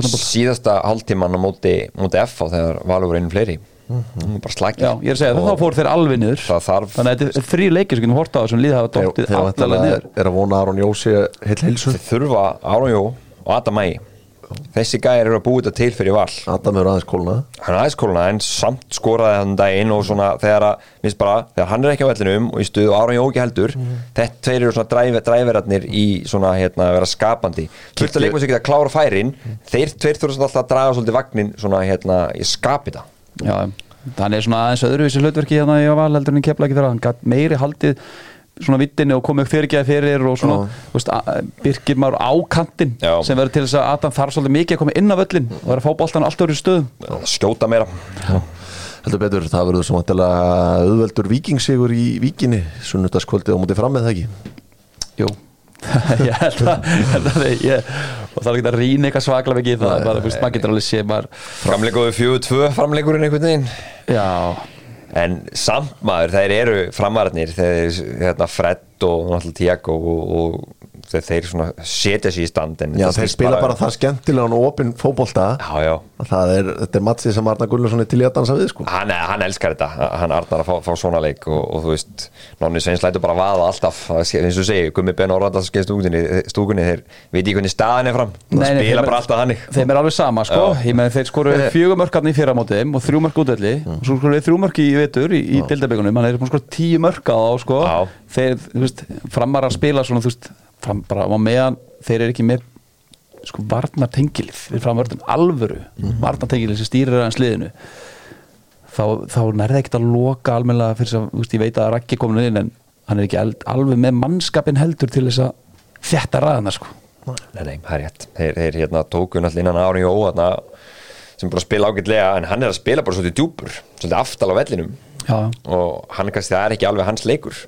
S2: svona ból
S3: síðasta hálftíman á móti, móti F á þegar valur einu fleiri. mm. Bara slagir
S2: Já, ég er að segja, þá fór þeir alveg niður.
S3: Það þarf-
S2: Þannig að þetta er þrý leikir sem getum horta á þessum líð hafa dóttið allavega niður.
S1: er, að vona Aron Jósi heil heilsu.
S3: Þeir þurfa Aron Jó og Adam Mæi þessi gæðir eru að búið þetta til fyrir val.
S1: Adam er aðeins kólna.
S3: Hann er aðeins kóluna en samt skoraði hann daginn og svona þegar að, minnst bara, þegar hann er ekki á vellinum og í stuðu og Aron Jó ekki heldur þetta tveir eru svona dræf, dræverarnir í svona hérna að vera skapandi. Fullt að leikma sér geta að klára færin þeir tveir þurfa alltaf að draga svolítið vagnin svona hérna í skapita
S2: Já, þannig er svona aðeins öðruvísi hlutverki hérna í val heldur en kepla ekki þeirra hann gætt meiri haldið svona vittinni og komið fyrirgeða fyrir og svona, þú veist, Birkir maður á kantinn
S3: Já.
S2: sem verður til þess að Adam þarf svolítið mikið að koma inn á völlin og vera að fá boltan alltaf öðru stöðum.
S3: Skjóta meira.
S1: Heldur betur, það verður svo vantilega auðveldur vikingsigur í vikinni sunnudagskvöldi og mútið fram með það ekki?
S2: Jú ég held að, held að ég, og það er ekki að rýna eitthvað svaklega mikið í það, maður getur alveg sé maður,
S3: framleikuðu fjögur tvö framleikurinn einhvern veginn.
S2: Já,
S3: en samt maður, þeir eru framararnir þeir, hérna, Fred og Tiago og, og þeir, þeir setja sér í stand
S1: Já, þeir spila bara það skemmtilegan og það er, þetta er matsi sem Arna Gullarsson er til í að dansa við sko.
S3: hann, hann elskar þetta. Hann Arnar að fá, fá svona leik og, og þú veist, Nonni Sveins lætur bara vaða alltaf. Það sé- eins og segi, Gummi Ben skeið stúkunni, þeir veit ekki hvernig staðan er fram. Það
S2: Nei, nei,
S3: spila bara alltaf þannig.
S2: þeim er alveg sama sko, ég með þeir skoru fjögur mörkarni í fyrra mótið þeim og þrjú mörk útvelli. Og svo skoru við þrjú mörk í vetur í, í dildabíkunum, hann er búin að skora tíu mörk á sko, þeir, þú veist, framar að spila svona, þú veist, fram bara á meðan þeir eru ekki með sko varnartengilið, þeir framvörðum alvöru varnartengilið sem stýrir aðeins liðinu þá, þá nærði ekkert að loka almennilega fyrir að, þú veist, ég veit að Raggi er komin inn en hann er ekki alveg með mannskapin heldur til þess að þetta ræðana sko.
S3: Nei, nei, það er rétt. Þeir, þeir hérna, tóku náttúrulega innan Ári Jó hérna, sem bara spila ágætlega en hann er að spila bara svolítið djúpur svolítið aftal á vellinum
S2: Já,
S3: og hann kannski það er ekki alveg hans leikur.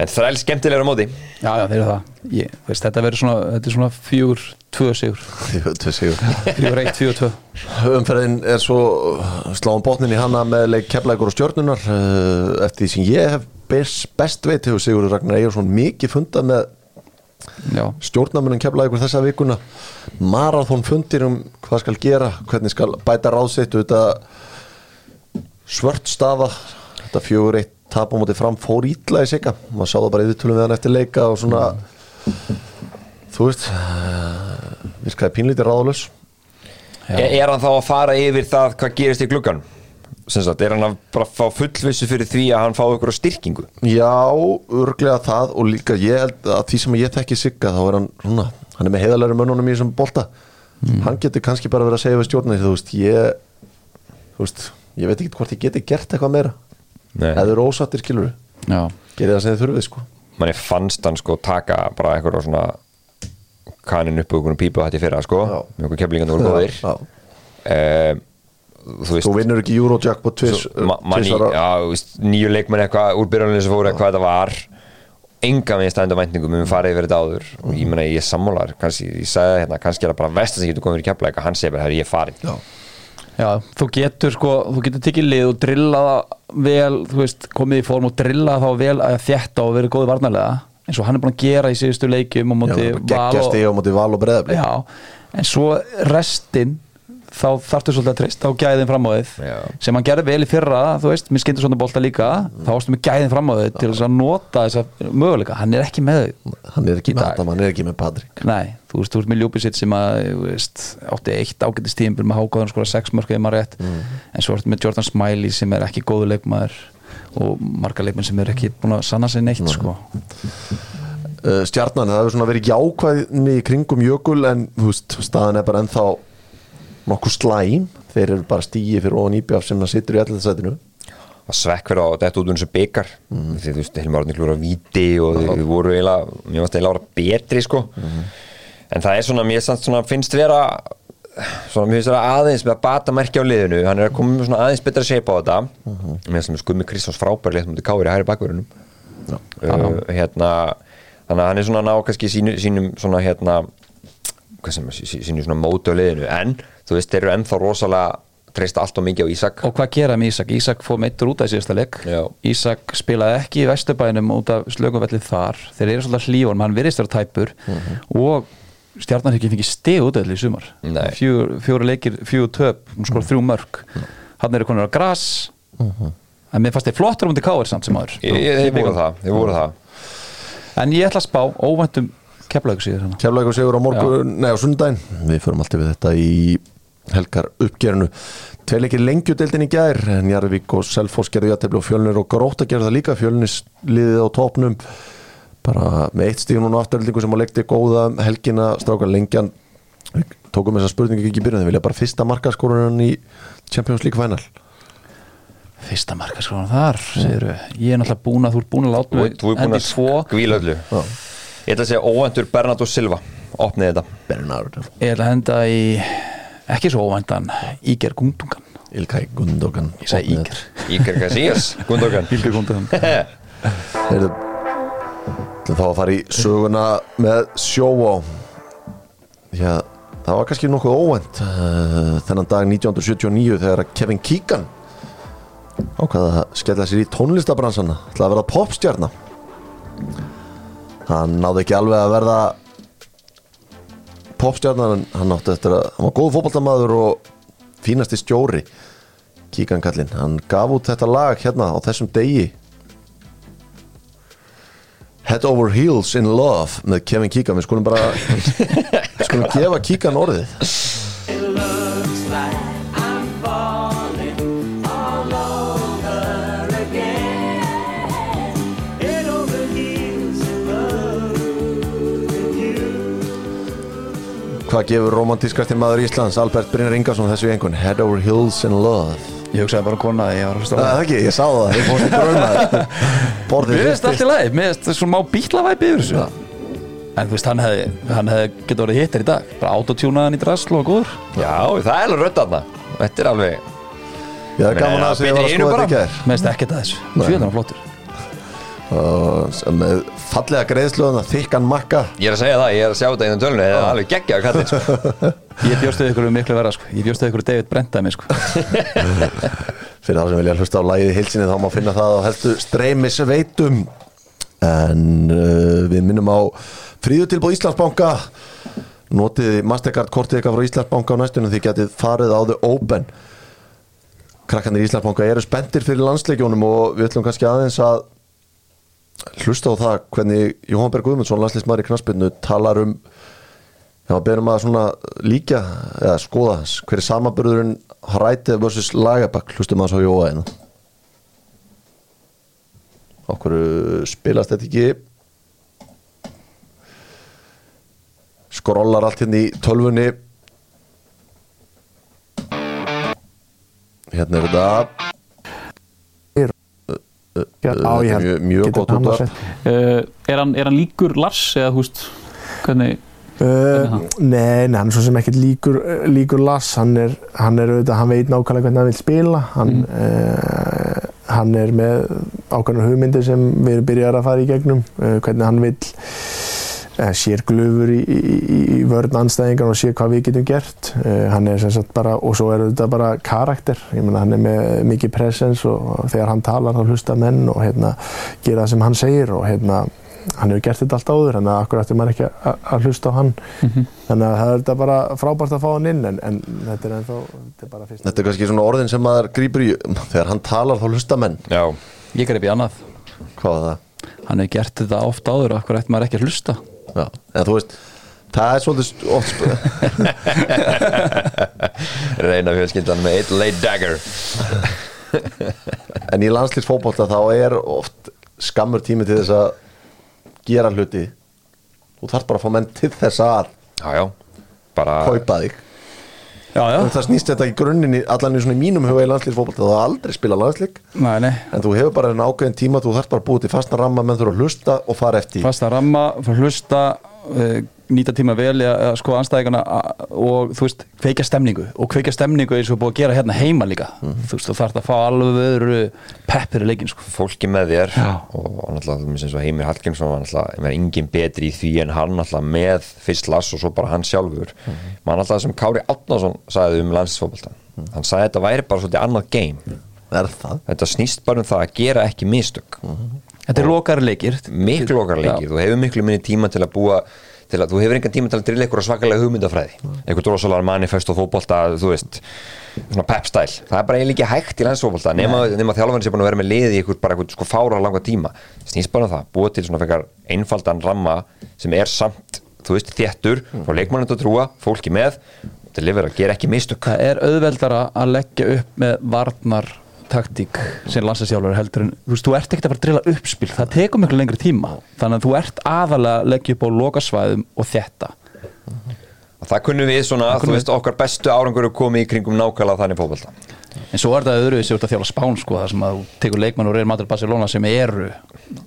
S3: En þræl skemmtilegur á móti.
S2: Já, já, þeir eru það. Ég, veist, Þetta verður svona, þetta er svona fjögur tvö sigur.
S1: Tvö sigur.
S2: fjögur eitt, fjögur tvö.
S1: Umferðin er svo sláum botnin í hana með leik keflækur og stjörnunar uh, eftir því sem ég hef best, best veit hefur Sigurður Ragnar Ejursson mikið fundað með stjórnamunum keflækur þessa vikuna. Marathon fundir um hvað skal gera hvernig skal bæta ráðsitt þetta svört stafa þetta fjögur eitt tap á móti fram fór ítla í sigga maður sá það bara í viðtölum við hann eftir leika og svona þú veist uh, virkaði pínlítið ráðalus
S3: er, er hann þá að fara yfir það hvað gerist í gluggan sagt, er hann að bara fá fullvissu fyrir því að hann fá ykkur styrkingu?
S1: Já, örglega það og líka ég held að því sem ég þekki Sigga þá er hann svona, hann er með heiðalegri mönnunum í þessum bolta. Hann getur kannski bara verið að segja við stjórnir þú veist, ég þú veist, ég veit ekki hvort ég geti gert eitthvað meira.
S3: Nei.
S1: eða eru ósattir skilur
S2: já,
S1: gerið það sem þið þurfið sko.
S3: Manni fannst hann sko taka bara eitthvað svona kanin upp og einhvern pípu hætti fyrra sko.
S1: Já.
S3: með einhvern keflingan voru góðir.
S1: Já.
S3: um, þú veist
S1: þú vinnur ekki Eurojackpot tvis,
S3: nýju leikmenn eitthvað úr byrjuninu sem fóru hvað þetta var enga með stænda væntingum við farið yfir þetta áður. Og ég meina ég er sammálar kannski, ég sagði það hérna, kannski er það bara vestan sem getur komið í keflæk hann sé bara, herri, ég er farin
S1: Já.
S2: þú getur sko þú getur tekið lið og drilla það vel þú veist, komið í form og drilla þá vel að þétta og verið góði varnarlega eins og hann er búin að gera í síðustu leikjum og
S1: Já,
S2: móti
S1: geggja stig á móti val og breðabli
S2: Já, en svo restin þá þarftu svolítið að treysta á gæðin fram á þið
S3: Já.
S2: sem hann gerði vel í fyrra þú veist, mér skyndur svona bolta líka. Þá varstu með gæðin fram á þið til þess að nota þessa möguleika, hann er ekki með þau.
S1: Hann er ekki með þetta, hann er ekki með Patrik
S2: Nei, þú veist, þú veist með Ljópisitt sem að veist, átti eitt ágætist tímpil með hákáðan skora sex mörg eða maður rétt. En svo ertu með Jordan Smiley sem er ekki góðu leikmaður og marga leikmenn sem er ekki búin að sanna sig neitt sko.
S1: uh, stjarnan, það hefur svona verið jákvæðni í kringum jökul en þú veist, staðan er bara ennþá nokkuð slæm. Þeir eru bara stíi fyrir ofan íbjaf sem það situr í allir sætinu
S3: að svekk fyrir á þetta út úr þessu byggar
S1: Mhm.
S3: því þú veist, Hilmar Árni klúra víti og þau voru eiginlega, mér varst eiginlega að vera betri sko.
S1: Mhm.
S3: en það er svona, mér svona finnst vera svona, mér finnst vera aðeins með að bata merkja á liðinu, hann er að koma með svona aðeins betra shape á þetta.
S1: Mhm.
S3: mér finnst sem Skummi Kristjáns frábærlega mútið káir í hæri bakverðunum uh, hérna þannig að hann er svona að ná kannski sínu, sínum svona hérna hvað sem, sí- sínu svona móti á liðinu. En þú veist, þeir eru ennþá rosalega treysta allt og mikið á Ísak.
S2: Og hvað gera með Ísak? Ísak fór meittur út af síðasta leik.
S3: Já.
S2: Ísak spilaði ekki í Vesturbænum út af slökumvellið þar. Þeir eru svolítið hlífun, hann virðist vera tæpur. Og stjarnan ekki fengið steg út af í sumar. Fjóru leikir, fjögur töp hún skor þrjú mörg hann eru konur á gras. En mér fannst þeir flottur um til káir samt sem aður
S3: Ég, ég, ég voru það, ég voru það.
S2: En ég ætla að spá óvæntum keflaugur síður hann
S1: Keflækur sigur á morgun, nei á sundaginn Við förum alltaf við þetta í helgar uppgerinu Tveileikir lengjudeildin í gær Njarvík og Selfoss gerðu jættefli og fjölnir og Gróta gerðu það líka. Fjölnis liðið á topnum bara með eitt stíðun og afturöldingu sem á leikti góða um helgina. Strákar lengjan tókum þessa spurningu ekki í byrjun þeir vilja bara fyrsta markaskorunan í Champions League final.
S2: Fyrsta marka sko þar segir ég er náttúrulega búin að þú ert búin að láta
S3: Þú
S2: mig
S3: þú er búin að skvíla öllu.
S1: Já.
S3: Ég ætla að segja óvendur Bernardo Silva Opnið þetta.
S1: Bernard
S2: ég ætla að henda í ekki svo óvæntan Íger Gundungan
S1: Ilkay Gundogan.
S2: Ég segi Íger.
S3: Íker Casillas Gundogan.
S2: Íger Gundungan
S1: Heyrðu, ætlum þá að fara í söguna með sjóvá. Já, það var kannski nokkuð óvænt uh, þennan dag 1979 þegar Kevin Keegan ákvaða að skella sér í tónlistabransan ætlaði að verða popstjarna. Hann náði ekki alveg að verða popstjarna en hann átti eftir að hann var góð fótballtamaður og fínasti stjóri Keegan kallinn, hann gaf út þetta lag hérna á þessum degi. Head Over Heels in Love með Kevin Keegan við skulum bara við skulum gefa Keegan orðið.
S5: Looks like
S1: Hvað gefur romantískasti maður Íslands Albert Brynjar Ingarsson þessu í einhvern Head Over Heels in Love.
S2: Ég hugsaði bara kona ég var að
S1: Það er ekki, ég sá það, ég fórst í Borðið
S2: Mér finnst allt í lagi, mér finnst svona má bítlavæpi yfir þessu. En þú veist, hann hefði, hann hefði getið orðið hittar í dag. Bara autotjúnaðan í drasl og góður.
S3: Já, það er alveg rödd aðna Þetta er alveg
S1: Ég er gaman að
S3: Meina,
S1: þess að ég var að skoða þetta í gær.
S2: Mér finnst ekkert að þessu, fjöðan flottur
S1: sem með fallega greiðsluðan að þykkan makka
S3: Ég er að segja það, ég er að sjá þetta innan tölunni Það er alveg geggja að kallið sko.
S2: Ég bjóst við ykkur miklu verða sko. Ég bjóst við ykkur David Brentami sko.
S1: fyrir þá sem vilja hlusta á lægið hilsinni þá má finna það á helstu streymis veitum en uh, við minnum á fríðutilbúð Íslandsbanka notið Mastercard kortið ykkar frá Íslandsbanka á næstunum því getið farið á The Open krakkanir í Íslandsbanka eru spenntir fyrir landsleikjónum og við ætlum kannski aðeins að hlusta á það hvernig Jóhann Berg Guðmundsson landsleismar í knaspinu talar um Já, berum að svona líka eða skoða hans, hver er samaburðurinn Hrætið vs. Lagerbakk hlustum að svo Jóa einu Okkur spilast þetta ekki? Skrollar allt hérna í tölvunni. Hérna er þetta
S6: Já, ég
S1: er
S6: held-
S1: mjög, mjög gott út
S6: annars
S1: af
S7: er, hann, er hann líkur Lars eða þú veist hvernig
S6: Uh, nei, nei, hann er svo sem ekkert líkur, uh, líkur Lars, hann er, hann er auðvitað, hann veit nákvæmlega hvernig hann vil spila. Hann, uh, hann er með ákveðnar hugmyndir sem við erum byrjar að fara í gegnum uh, hvernig hann vil uh, sér glöfur í, í, í, í vörn anstæðingar og sér hvað við getum gert. Uh, hann er sem sagt bara, og svo er auðvitað bara karakter, ég meina hann er með mikið presens og, þegar hann talar þá hlusta menn og hérna gera það sem hann segir og hérna hann hefur gert þetta allt áður þannig að akkur ætti maður ekki að, hlusta á hann. Þannig að það er þetta bara frábært að fá hann inn en, en þetta er ennþá þetta er bara fyrst
S1: Þetta er kannski svona orðin sem maður grípur í. Þegar hann talar þá hlusta menn.
S3: Já,
S2: Ég greip í annað.
S1: Hvað var það?
S2: Hann hefur gert þetta oft áður Akkur ætti maður ekki að hlusta
S1: Já, en þú veist það er svolítið sp-
S3: reyna fjölskyldan með eitt late dagger.
S1: En í landslýsfótbolta þá er oft skammur tími til þess að gera hluti. Þú þarf bara að fá menn til þess að
S3: Já, já, bara
S1: kaupa þig
S2: Já, já.
S1: Það snýst þetta í grunninni allan í svona mínum huga í landslýsfótbolta þú hafa aldrei spila landslýk
S2: Nei, nei.
S1: En þú hefur bara en ákveðin tíma þú þarf bara að búið til fastna ramma menn þurfa að hlusta og fara eftir.
S2: Fasta ramma, hlusta uh, Nýta tíma vel að sko anstæðingana a- Og þú veist, kveikja stemningu. Og kveikja stemningu eins og búið að gera hérna heima líka. Þú veist, þú þarf að fá alveg öðru Peppir í leikin sko.
S3: Fólki með þér.
S2: Já.
S3: og, náttúrulega eins og Heimir Hallgrímsson var náttúrulega engin betri í því en hann náttúrulega með fyrst Lass og svo bara hann sjálfur. Mann náttúrulega sem Kári Átnason sagði um landsfótboltan hann sagði þetta væri bara svolítið annað game.
S1: Það?
S3: Þetta snýst bara um það að gera ekki mistök.
S2: Þetta er lokari leikir.
S3: Miklu okkar leikir, þú hefur miklu minni tíma til að búa til að þú hefur engan tíma til að drilla eitthvað svakalega hugmyndafræði. Eitthvað drosalega manifest og fótbolta þú veist, svona pep-stæl það er bara eiginlega ekki hægt í landsfótbolta nema, nema þjálfarnir sé búin að vera með liði eitthvað bara eitthvað sko fára langa tíma, snýst bara um það. Búa til svona fekar einfaldan ramma sem er samt, þú veist, þéttur frá leikmannandi að trúa, fólki með til lifir að gera ekki mistök.
S2: Það er auðveldara að leggja upp með varnar taktík sem landsastjálfur heldur en þú veist, þú ert ekkert að fara að drilla uppspil. Það tekur miklu lengri tíma. Þannig að þú ert aðalega að leggja upp á lokasvæðum og þetta
S3: það kunnum við svona, þú veist, okkar bestu árangur er komið í kringum nákvæmlega þannig fótbolta.
S2: En svo er það öðru sem þú ert að þjála spán sko, það sem að þú tekur leikmann og reyður Madrid Barcelona sem eru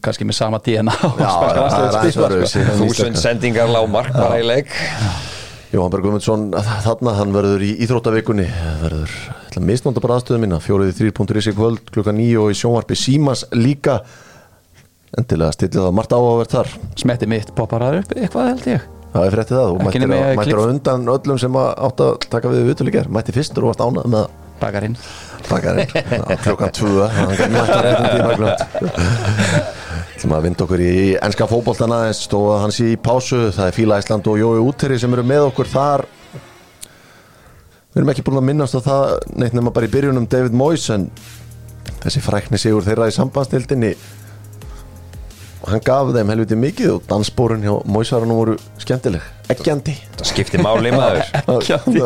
S2: kannski með sama DNA
S1: Já, það er aðeins
S2: sko.
S3: þúsund sendingar lág mark bara í leik
S1: Jóhann Berg Guðmundsson þarna, hann verður í Íþróttavikunni verður, ætla að misnónda bara aðstöðu mína fjóriði þrýr.is í kvöld klukka nýju og í sjónvarpi Símas líka. Endilega stillið það margt áhugavert þar.
S2: Smetti mitt poppar það upp eitthvað held ég.
S1: Það er fréttið það, þú mættir, á,
S2: ég
S1: mættir undan öllum sem að átt að taka við viðtölu ger, mætti fyrstur og varst ánað með að
S2: bakarinn.
S1: Taka þér Já, klukkan tvö hann gæti mætt að réttum tíma glömt ætlum að vinda okkur í enska fótboltana en stóða hans í pásu. Það er Fíla Ísland og Jói Úteri sem eru með okkur þar. Við erum ekki búin að minnast á það neitt nema bara í byrjunum David Moyes en þessi frækni sigur þeirra í sambandstildinni hann gaf þeim helviti mikið og dansbórun hjá Moyesarunum voru skemmtileg eggjandi.
S3: Það skiptir máli maður.
S1: Já, mjög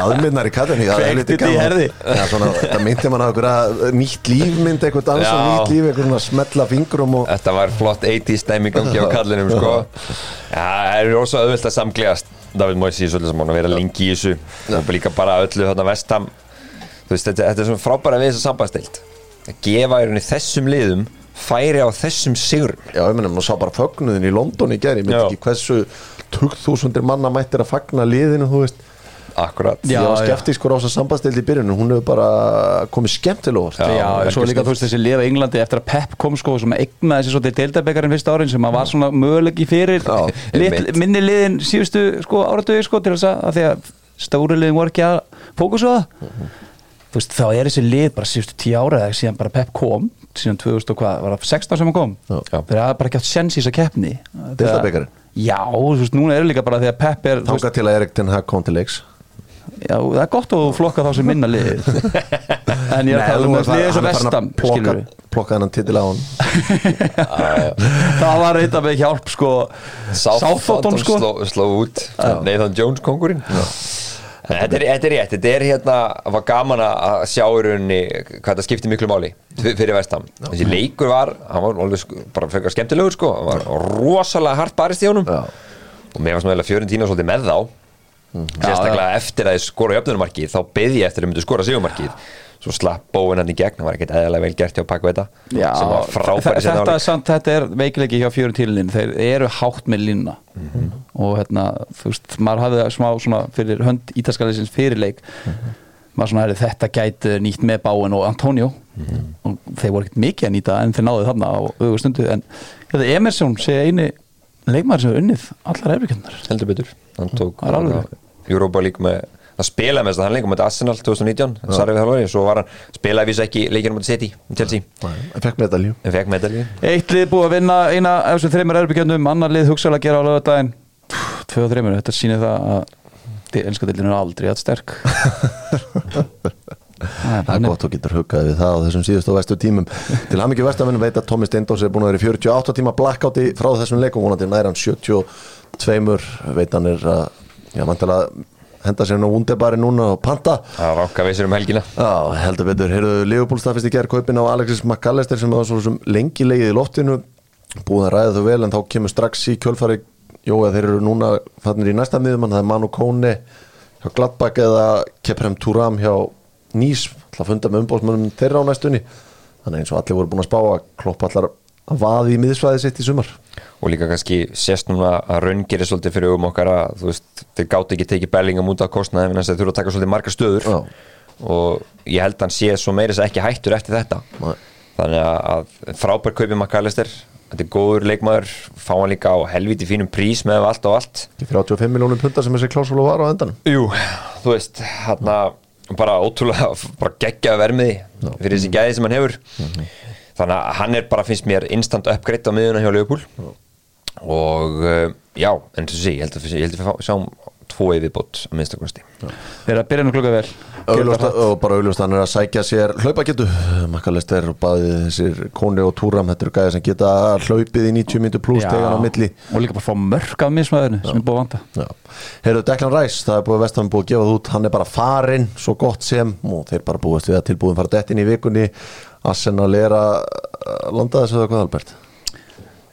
S1: aðmyndar í svona, það myndi mann á einhverja nýtt lífmynd, eitthvað dans og
S3: Já.
S1: nýtt líf eitthvað smetla fingrum og
S3: Þetta var flott 80s stemming gangi á kallinum sko. Já, það er rosa auðvilt að samglegast David Moyes í svolítið sem hann að vera lengi í þessu. Og líka bara öllu þarna vestam Þú veist, þetta, þetta er svona frábæra við þessa sambandstilt að gefa í rauninni þessum liðum færi á þessum sigurum
S1: Já, ég meina, maður sá bara fögnuðin í London í gær, ég myndi ekki hversu 2000 manna mættir að fagna liðinu, þú veist.
S3: Akkurat.
S2: Já,
S1: ég var
S2: já.
S1: skeptískur á þess að sambandstild í byrjunum hún hefur bara komið skemmtilega
S2: Já,
S3: Já,
S2: svo líka þú veist þessi lifa í Englandi eftir að Pep kom sko sem eignaði þessi svolítið deildabekkarinn fyrsta árin sem að var svona mögulegi fyrir
S1: Já,
S2: lit, minni liðin síðustu sko áratögi sko til þess að, því að stóri liðin voru ekki að fókusu það. Þú veist þá er þessi lið bara síðustu tíu ára eða síðan bara Pep kom síðan 2000 og hvað, var það 16 sem hann kom?
S1: Já.
S2: þeir hafa bara ekki átt sens í þessa keppni.
S1: Deildabikarinn?
S2: Já, þú veist, núna er líka bara því að Pep er
S1: þangað til að Erik Ten Hag kom til leiks.
S2: Já, það er gott að þú flokka þá sem minna lið. En ég er að tala um
S1: nú
S2: þessi lið eins og vestam skilur við
S1: plokka hennan titil á hann
S2: það var eitthvað með hjálp sko. Southampton sko.
S3: sló, út. Nathan Jones kongurinn Þetta er, þetta er rétt, þetta er hérna var gaman að sjá í rauninni hvað þetta skipti miklu máli fyr- fyrir vestam þessi leikur var, hann var alveg bara frekar skemmtilegur sko, hann var rosalega hart barist í honum.
S1: Já.
S3: og mér var svona Fjörentína svolítið með þá. Sérstaklega eftir að þið skora jöfnunarmarkið þá beði ég eftir að þið myndu skora sigumarkið svo slapp bóin hann í gegn, það var ekkert eðalega vel gert hjá Pakku þetta
S2: þetta, er samt, þetta er veikleiki hjá fjörum tílinin þeir eru hátt með línuna
S3: Mhm.
S2: og hérna, þú veist, maður hafði smá svona fyrir hönd ítaskaliðsins fyrirleik
S3: Mhm.
S2: maður svona hefði þetta gæti nýtt með Báin og Antonio.
S3: Mhm.
S2: og þeir voru ekkert mikið að nýta en þeir náðu þarna á auðvitað stundu. En þetta Emerson sé eini leikmaður sem er unnið allar erfikjöndar
S3: heldur betur. Hann tók
S2: er alveg.
S3: Europa League með að spila með þess að hann leikum með Arsenal 2019 Sarri við þjálfari, svo var hann spilaði vísa ekki leikinu með City, í Chelsea
S1: en fekk medalju.
S3: En fekk medalju.
S2: Eitt lið búið að vinna eina af þessum þreymur erfikjöndum annar lið hugsaðlega að gera á lögadaginn tvö og þreymur, þetta sýnir það að elska dildin er aldrei að sterk. Það er
S1: gott þú getur huggað við það á þessum síðustu og vestu tímum. Til hann ekki vestaminn veit að Tommy Steindós er búin að vera í 48 tíma blackouti frá þessum leikum vonandi nær hann 72 veit hann er að já, vantilega henda sér nú undebari núna og panta.
S3: Það ranka veisir um helgina.
S1: Já, heldur betur, heyrðu Leopold staðfist í gerð kaupin á Alexis McAllister sem var svo sem lengi legið í loftinu. Búið að ræða þau vel en þá kemur strax í kjölfari Jó, að þeir eru núna fannir í næsta miðum það er Manu Kone hjá Gladbach eða Keprem Turam hjá Nýs, að funda með umbóðsmönnum þeirra á næstunni. Þannig eins og allir voru búin að spá að kloppa allar að vaði í miðsvæði sitt í sumar.
S3: Og líka kannski sést núna að raungeri svolítið fyrir um okkar að þú veist, þeir gátt ekki tekið Bellingham út af kostnaði en þeir þurfa að taka svolítið margar stöður.
S1: Já.
S3: og ég held að hann sé svo meira þess að ekki hættur eftir þetta.
S1: Nei.
S3: þannig að, að frábær kaupi McAllister. Þetta er góður leikmaður. Fá hann líka á helviti fínum prís með allt og allt.
S1: Ekki 35 miljónum punta sem þessi klásfólu var á endanum.
S3: Jú, þú veist, hann bara ótrúlega, bara geggja vermiði fyrir þessi gæði sem hann hefur þannig að hann er bara, finnst mér instant upgrade á miðuna hjá Leopold og uh, já, en þú sé, ég held að að við sjáum tvo yfirbót að minnstakosti
S2: Þeir að byrja nú klukka vel.
S1: Augljóst, og bara augljóst hann er að sækja sér hlaupagetu Makalester og bæði þessir Kone og Túram, þetta eru gæði sem geta hlaupið í 90 myndu pluss tegan á milli.
S2: Og líka bara fá mörg af mismæðinu sem er búið að vanda
S1: Já. Heyrðu Declan Rice, það er búið vestan búið að gefa það út. Hann er bara farinn, svo gott sem og þeir bara búist við að tilbúin fara dettin í vikunni Arsenal er að að landa þessu eða hvað Albert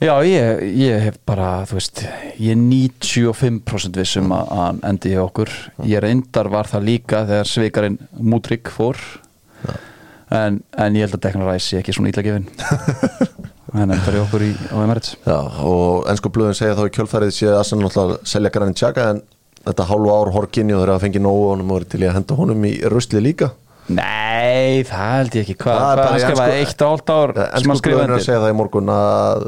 S2: Já, ég, ég hef bara, þú veist, ég er 95% vissum að að hann endi hjá okkur. Ég reyndar var það líka þegar sveikarinn Mútrík fór. En, en ég held að Declan Rice sé ekki svona ítla gefin. Hann endar hjá okkur í, Emirates.
S1: Já, og ennsku blöðin segja þá í kjölfærið sé Arsenal náttúrulega að selja Granit Xhaka en þetta hálfu ár horkinni og þeir hafa fengið nógu og og verið til í að henda honum í rusli líka
S2: Nei, það held ég ekki. Hva,
S1: Það er
S2: hvað
S1: bara
S2: hann skrifaði eitt og hálft ár? sem hann skrifaði
S1: blöðin er að segja það í morgun að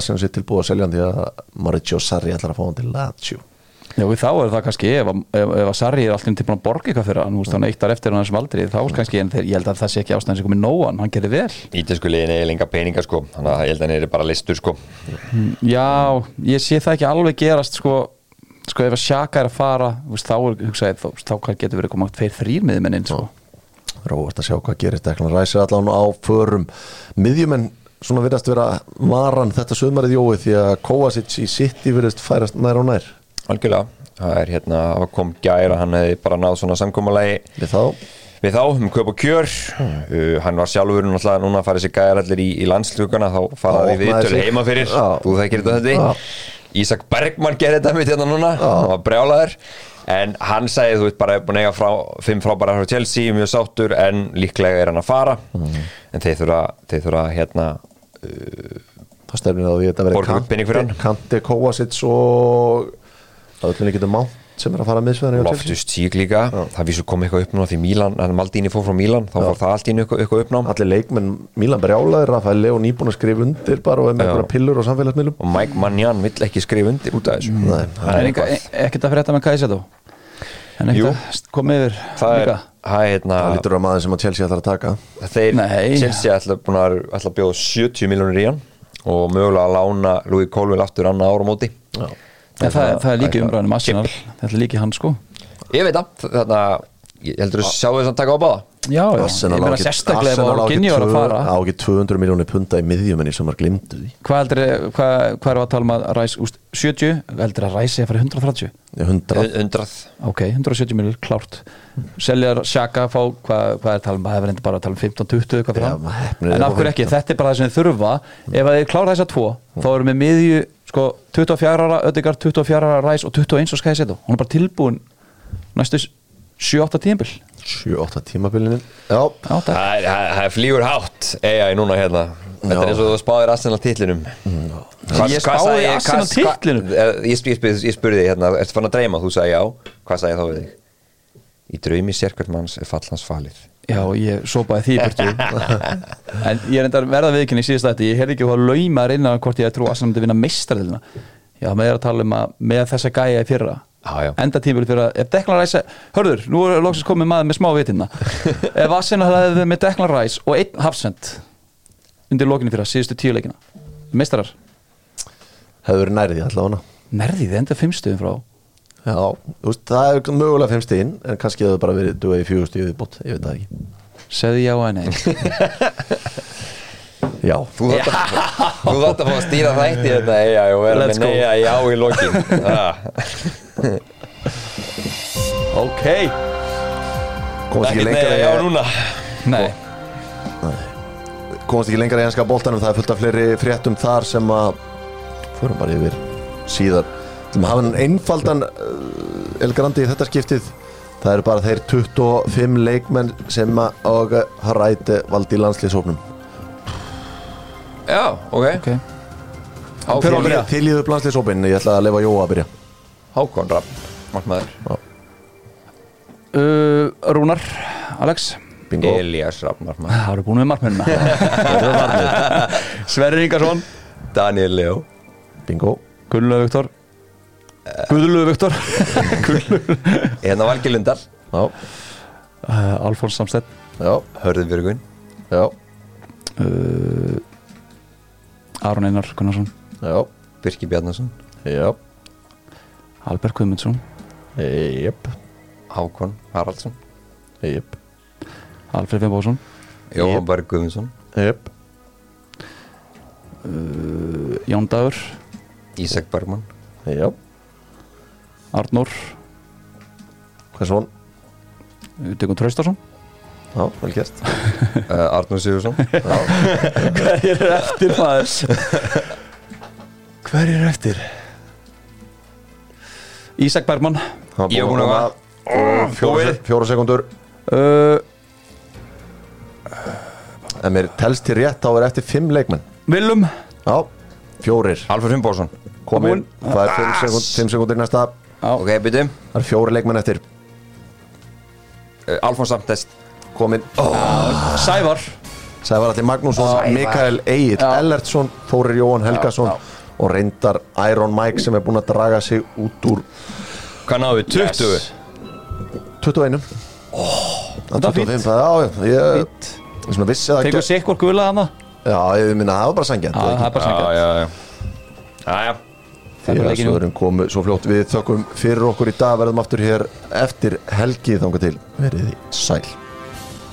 S1: Arsenal sé tilbúið að selja hann því að Mauricio Sarri ætlar að fá hann til Lazio.
S2: Já, við þá er það kannski ef, ef, ef að Sarri er alltaf tilbúin að borga eitthvað fyrir hann, veist, hann eitt ár eftir hann sem aldrei, þá kannski, en þeir, ég held að það sé ekki ástæðan sem komið nóan, hann gerði vel.
S3: Ítalsku liðin er lenga peninga sko. Þannig að ég held að hann er bara listur sko.
S2: Já, ég sé það ekki alveg gerast sko, sko ef að Sjaka er að fara þá er hugsaði, þá, þá getur verið komað tveir þrýr miðmennin sko.
S1: Róvart að sjá hvað gerist. Declan Rice er allan á förum. Miðjumenn svona virðast vera varan þetta sömarið jói því að Kovacic í City virðist færast nær og nær.
S3: Algjörlega, það er hérna kom gæra, hann hefði bara náð svona samkómalagi
S1: við þá?
S3: Við þá um kaup og kjör. Uh, hann var sjálfur náttúrulega núna að fara þessi gæjar allir í, í landslugana þá fara
S1: Já,
S3: það í
S1: opnaði
S3: viðtölu
S1: sig.
S3: heima fyrir. Þú þekkir þetta. Ísak Bergmann gerði þetta mitt hérna núna. Hann var brjálaður en hann sagði þú veit bara er búin að eiga frá, fimm frábæra frá Chelsea mjög sáttur en líklega er hann að fara. En þeir þurfa, þeir þurfa hérna
S1: að þetta
S3: fyrir
S1: verið
S3: hann.
S1: Kanti, Kovacic og það öllum líka Mount sem er að fara miðsveðan
S3: Loftus Cheek líka, það vísu kom eitthvað upp núna því Mílan, hann Maldini fór frá Mílan þá fór það allt í einu eitthvað, eitthvað uppnám.
S1: Allir leikmenn Mílan brjálaðir Rafael Leo nýbúin að skrifa undir bara og er með
S3: Já.
S1: einhverja pillur á samfélagsmiðlum.
S3: Og Mike Mannian vill ekki skrifa undir út af þessu.
S1: Nei,
S2: Það er enga, e- ekkert að frétta með Kajsætó En ekkert að koma yfir
S3: það er,
S2: líka.
S3: það er hérna
S1: það lítur að maður sem að Chelsea ætlar að taka
S3: þeir,
S2: Nei.
S3: Chelsea ætla, búin að, ætla að bjóða 70 miljónir í hann og mögulega að lána Louis Colville aftur annað ára á móti
S1: Já.
S2: En það, það er líka
S3: eitthvað
S2: umræðan um Arsenal Þetta er líka hann sko
S3: ég veit það, þarna ég heldur að sjá þess að taka á báða?
S2: Já, já, ég
S1: á
S2: meina sérstaklega ef Orginni var að fara.
S1: á ekki 200 miljónir punta í miðjumenni sem var glimtu því.
S2: Hvað heldur, hvað, hvað er að tala um að ræs úst, 70, heldur að ræsi að fara 130
S1: Ég, 100
S3: 100
S2: Ok, 170 miljonir, klárt. Seljar Sjaka fá, hvað, hvað er að tala um? Það er reyndi bara að tala um 15-20 hvað fyrir
S1: Já,
S2: hann. En af hverju ekki,
S1: 15.
S2: þetta er bara það sem þið þurfa. Ef að þið klára þessa tvo þá erum við miðju sko, 24 ára Ödegard, 24 ára Ræs og 21 og skæði setja Hún er bara tilbúin næstu 7-8 tímabil
S1: 7-8 tímabilinin Já,
S3: Það er- það það er flýgur hátt AI núna hérna. Þetta er eins og þú spáðir Arsenal titlinum. Hvað-
S2: Ég
S3: hvað
S2: spáði
S3: sagði-
S2: Arsenal
S3: hvað- hvað-
S2: titlinum?
S3: Eh, Ég, spyr, spyr, ég spurði þig hérna, ertu fann að dreyma? Þú sagði já, hvað sagði ég þá við þig? Í draumi sérkvært manns er fall hans falið.
S2: Já, ég sópaði því í burtu. En ég er enda verða viðkynni í síðast þetta Ég heyrði ekki að lauma að reyna hvort ég trú að Arsenal myndi vinna meistardilina Já, með er að tala um að með þessa gæja í fyrra. Enda tímur fyrir að ef Declan Rice hörður, nú er loksins komið maður með smá vitina ef Arsenal hefði með Declan Rice og einn hafsend undir lokinu fyrir að síðustu tíu leikina meistarar,
S1: hefur verið nærið allavega.
S2: Nærði þið enda fimm stöðum frá.
S1: Já, veist, það er mögulega 5 stíðin en kannski hefur bara verið duðið í 4 stíðið bótt, ég veit það ekki.
S2: Segði já að nei
S1: Já,
S3: Þú þátt að, að fá að stýra þætti þetta AI og vera
S2: Let's
S3: með
S2: go.
S3: neja já í lokin.
S2: Ok,
S1: komast ekki lengra í-
S3: núna.
S2: Nei.
S1: Komast ekki lengra í enska boltanum það er fullt af fleiri fréttum þar sem að fórum bara yfir síðar. Sem hafa hann einfaldan uh, El Grandi í þetta skiptið. Það eru bara þeir 25 leikmenn sem að og Haræti valdi í landslýsóknum
S3: Já, ok,
S2: ok,
S3: Hákon,
S2: Hver var að byrja?
S1: til í þau landslýsópin, ég ætla að lefa Jóa að byrja.
S3: Hákon Rapp Markmaður.
S2: Uh, Rúnar Alex.
S1: Bingo,
S3: Elias Rapp Markmaður.
S2: Það eru búin með markmennina Sverri Ingarsson.
S3: Daniel Leo
S1: bingo.
S2: Gunnlaugur Viktor. Guðlaugur Viktor. Gunnlaugur.
S3: Hérna Valgi Lundar
S1: já,
S2: uh, Alfons Samstedt.
S1: Já,
S3: Hörður Björgun
S1: já,
S2: uh, Aron Einar Gunnarsson.
S1: Já
S3: Birki Bjarnason.
S1: Já,
S2: Albert Guðmundsson.
S1: Jöp
S3: Hákon Haraldsson.
S1: Jöp,
S2: Alfred Finnbóðsson
S3: Jóhann Berg Guðmundsson.
S1: Jöp
S2: uh, Jón Dagur.
S3: Ísak Bergman
S1: já,
S2: Arnór.
S1: Hvað svona
S2: Dögun Traustarsson
S1: já, vel gert.
S3: Uh, Arnur Sigursson
S2: Hver er eftir maður? Hver er eftir? Ísak Bergman
S3: Ég er búinn að
S1: koma. Fjóra,
S3: Búið.
S1: fjóra sekundur
S2: uh,
S1: en mér telst til rétt þá er eftir fimm leikmenn.
S2: Willum.
S1: Já, fjórir.
S3: Alfred Finnbósson
S1: komin, það er fimm, sekund, fimm sekundir næsta.
S2: Já.
S3: Ok, byttum
S1: það er fjóri leikmenn eftir.
S3: Uh, Alfons Samtest
S1: komin,
S2: Sævar.
S1: Sævar Alli Magnússon
S3: Sævar.
S1: Mikael Egil. Ellertsson Þórir Jóhann Helgason
S2: Já,
S1: og reyndar Iron Mike sem er búinn að draga sig út úr
S3: Hvað náðu? 20?
S2: Yes.
S1: 21
S2: þetta var fínt.
S1: 25, það, já, já, ég ég svona vissi það
S2: Tekur sikkur gula hana
S1: já, ég minna, það var bara sangjant
S2: það er bara sangjart
S3: já, já Já, já
S2: Þetta er jú.
S1: Félagssöðurinn komu svo fljótt. Við þökkum fyrir okkur í dag. Verðum aftur hér eftir helgi þanga til. Verið þið sæl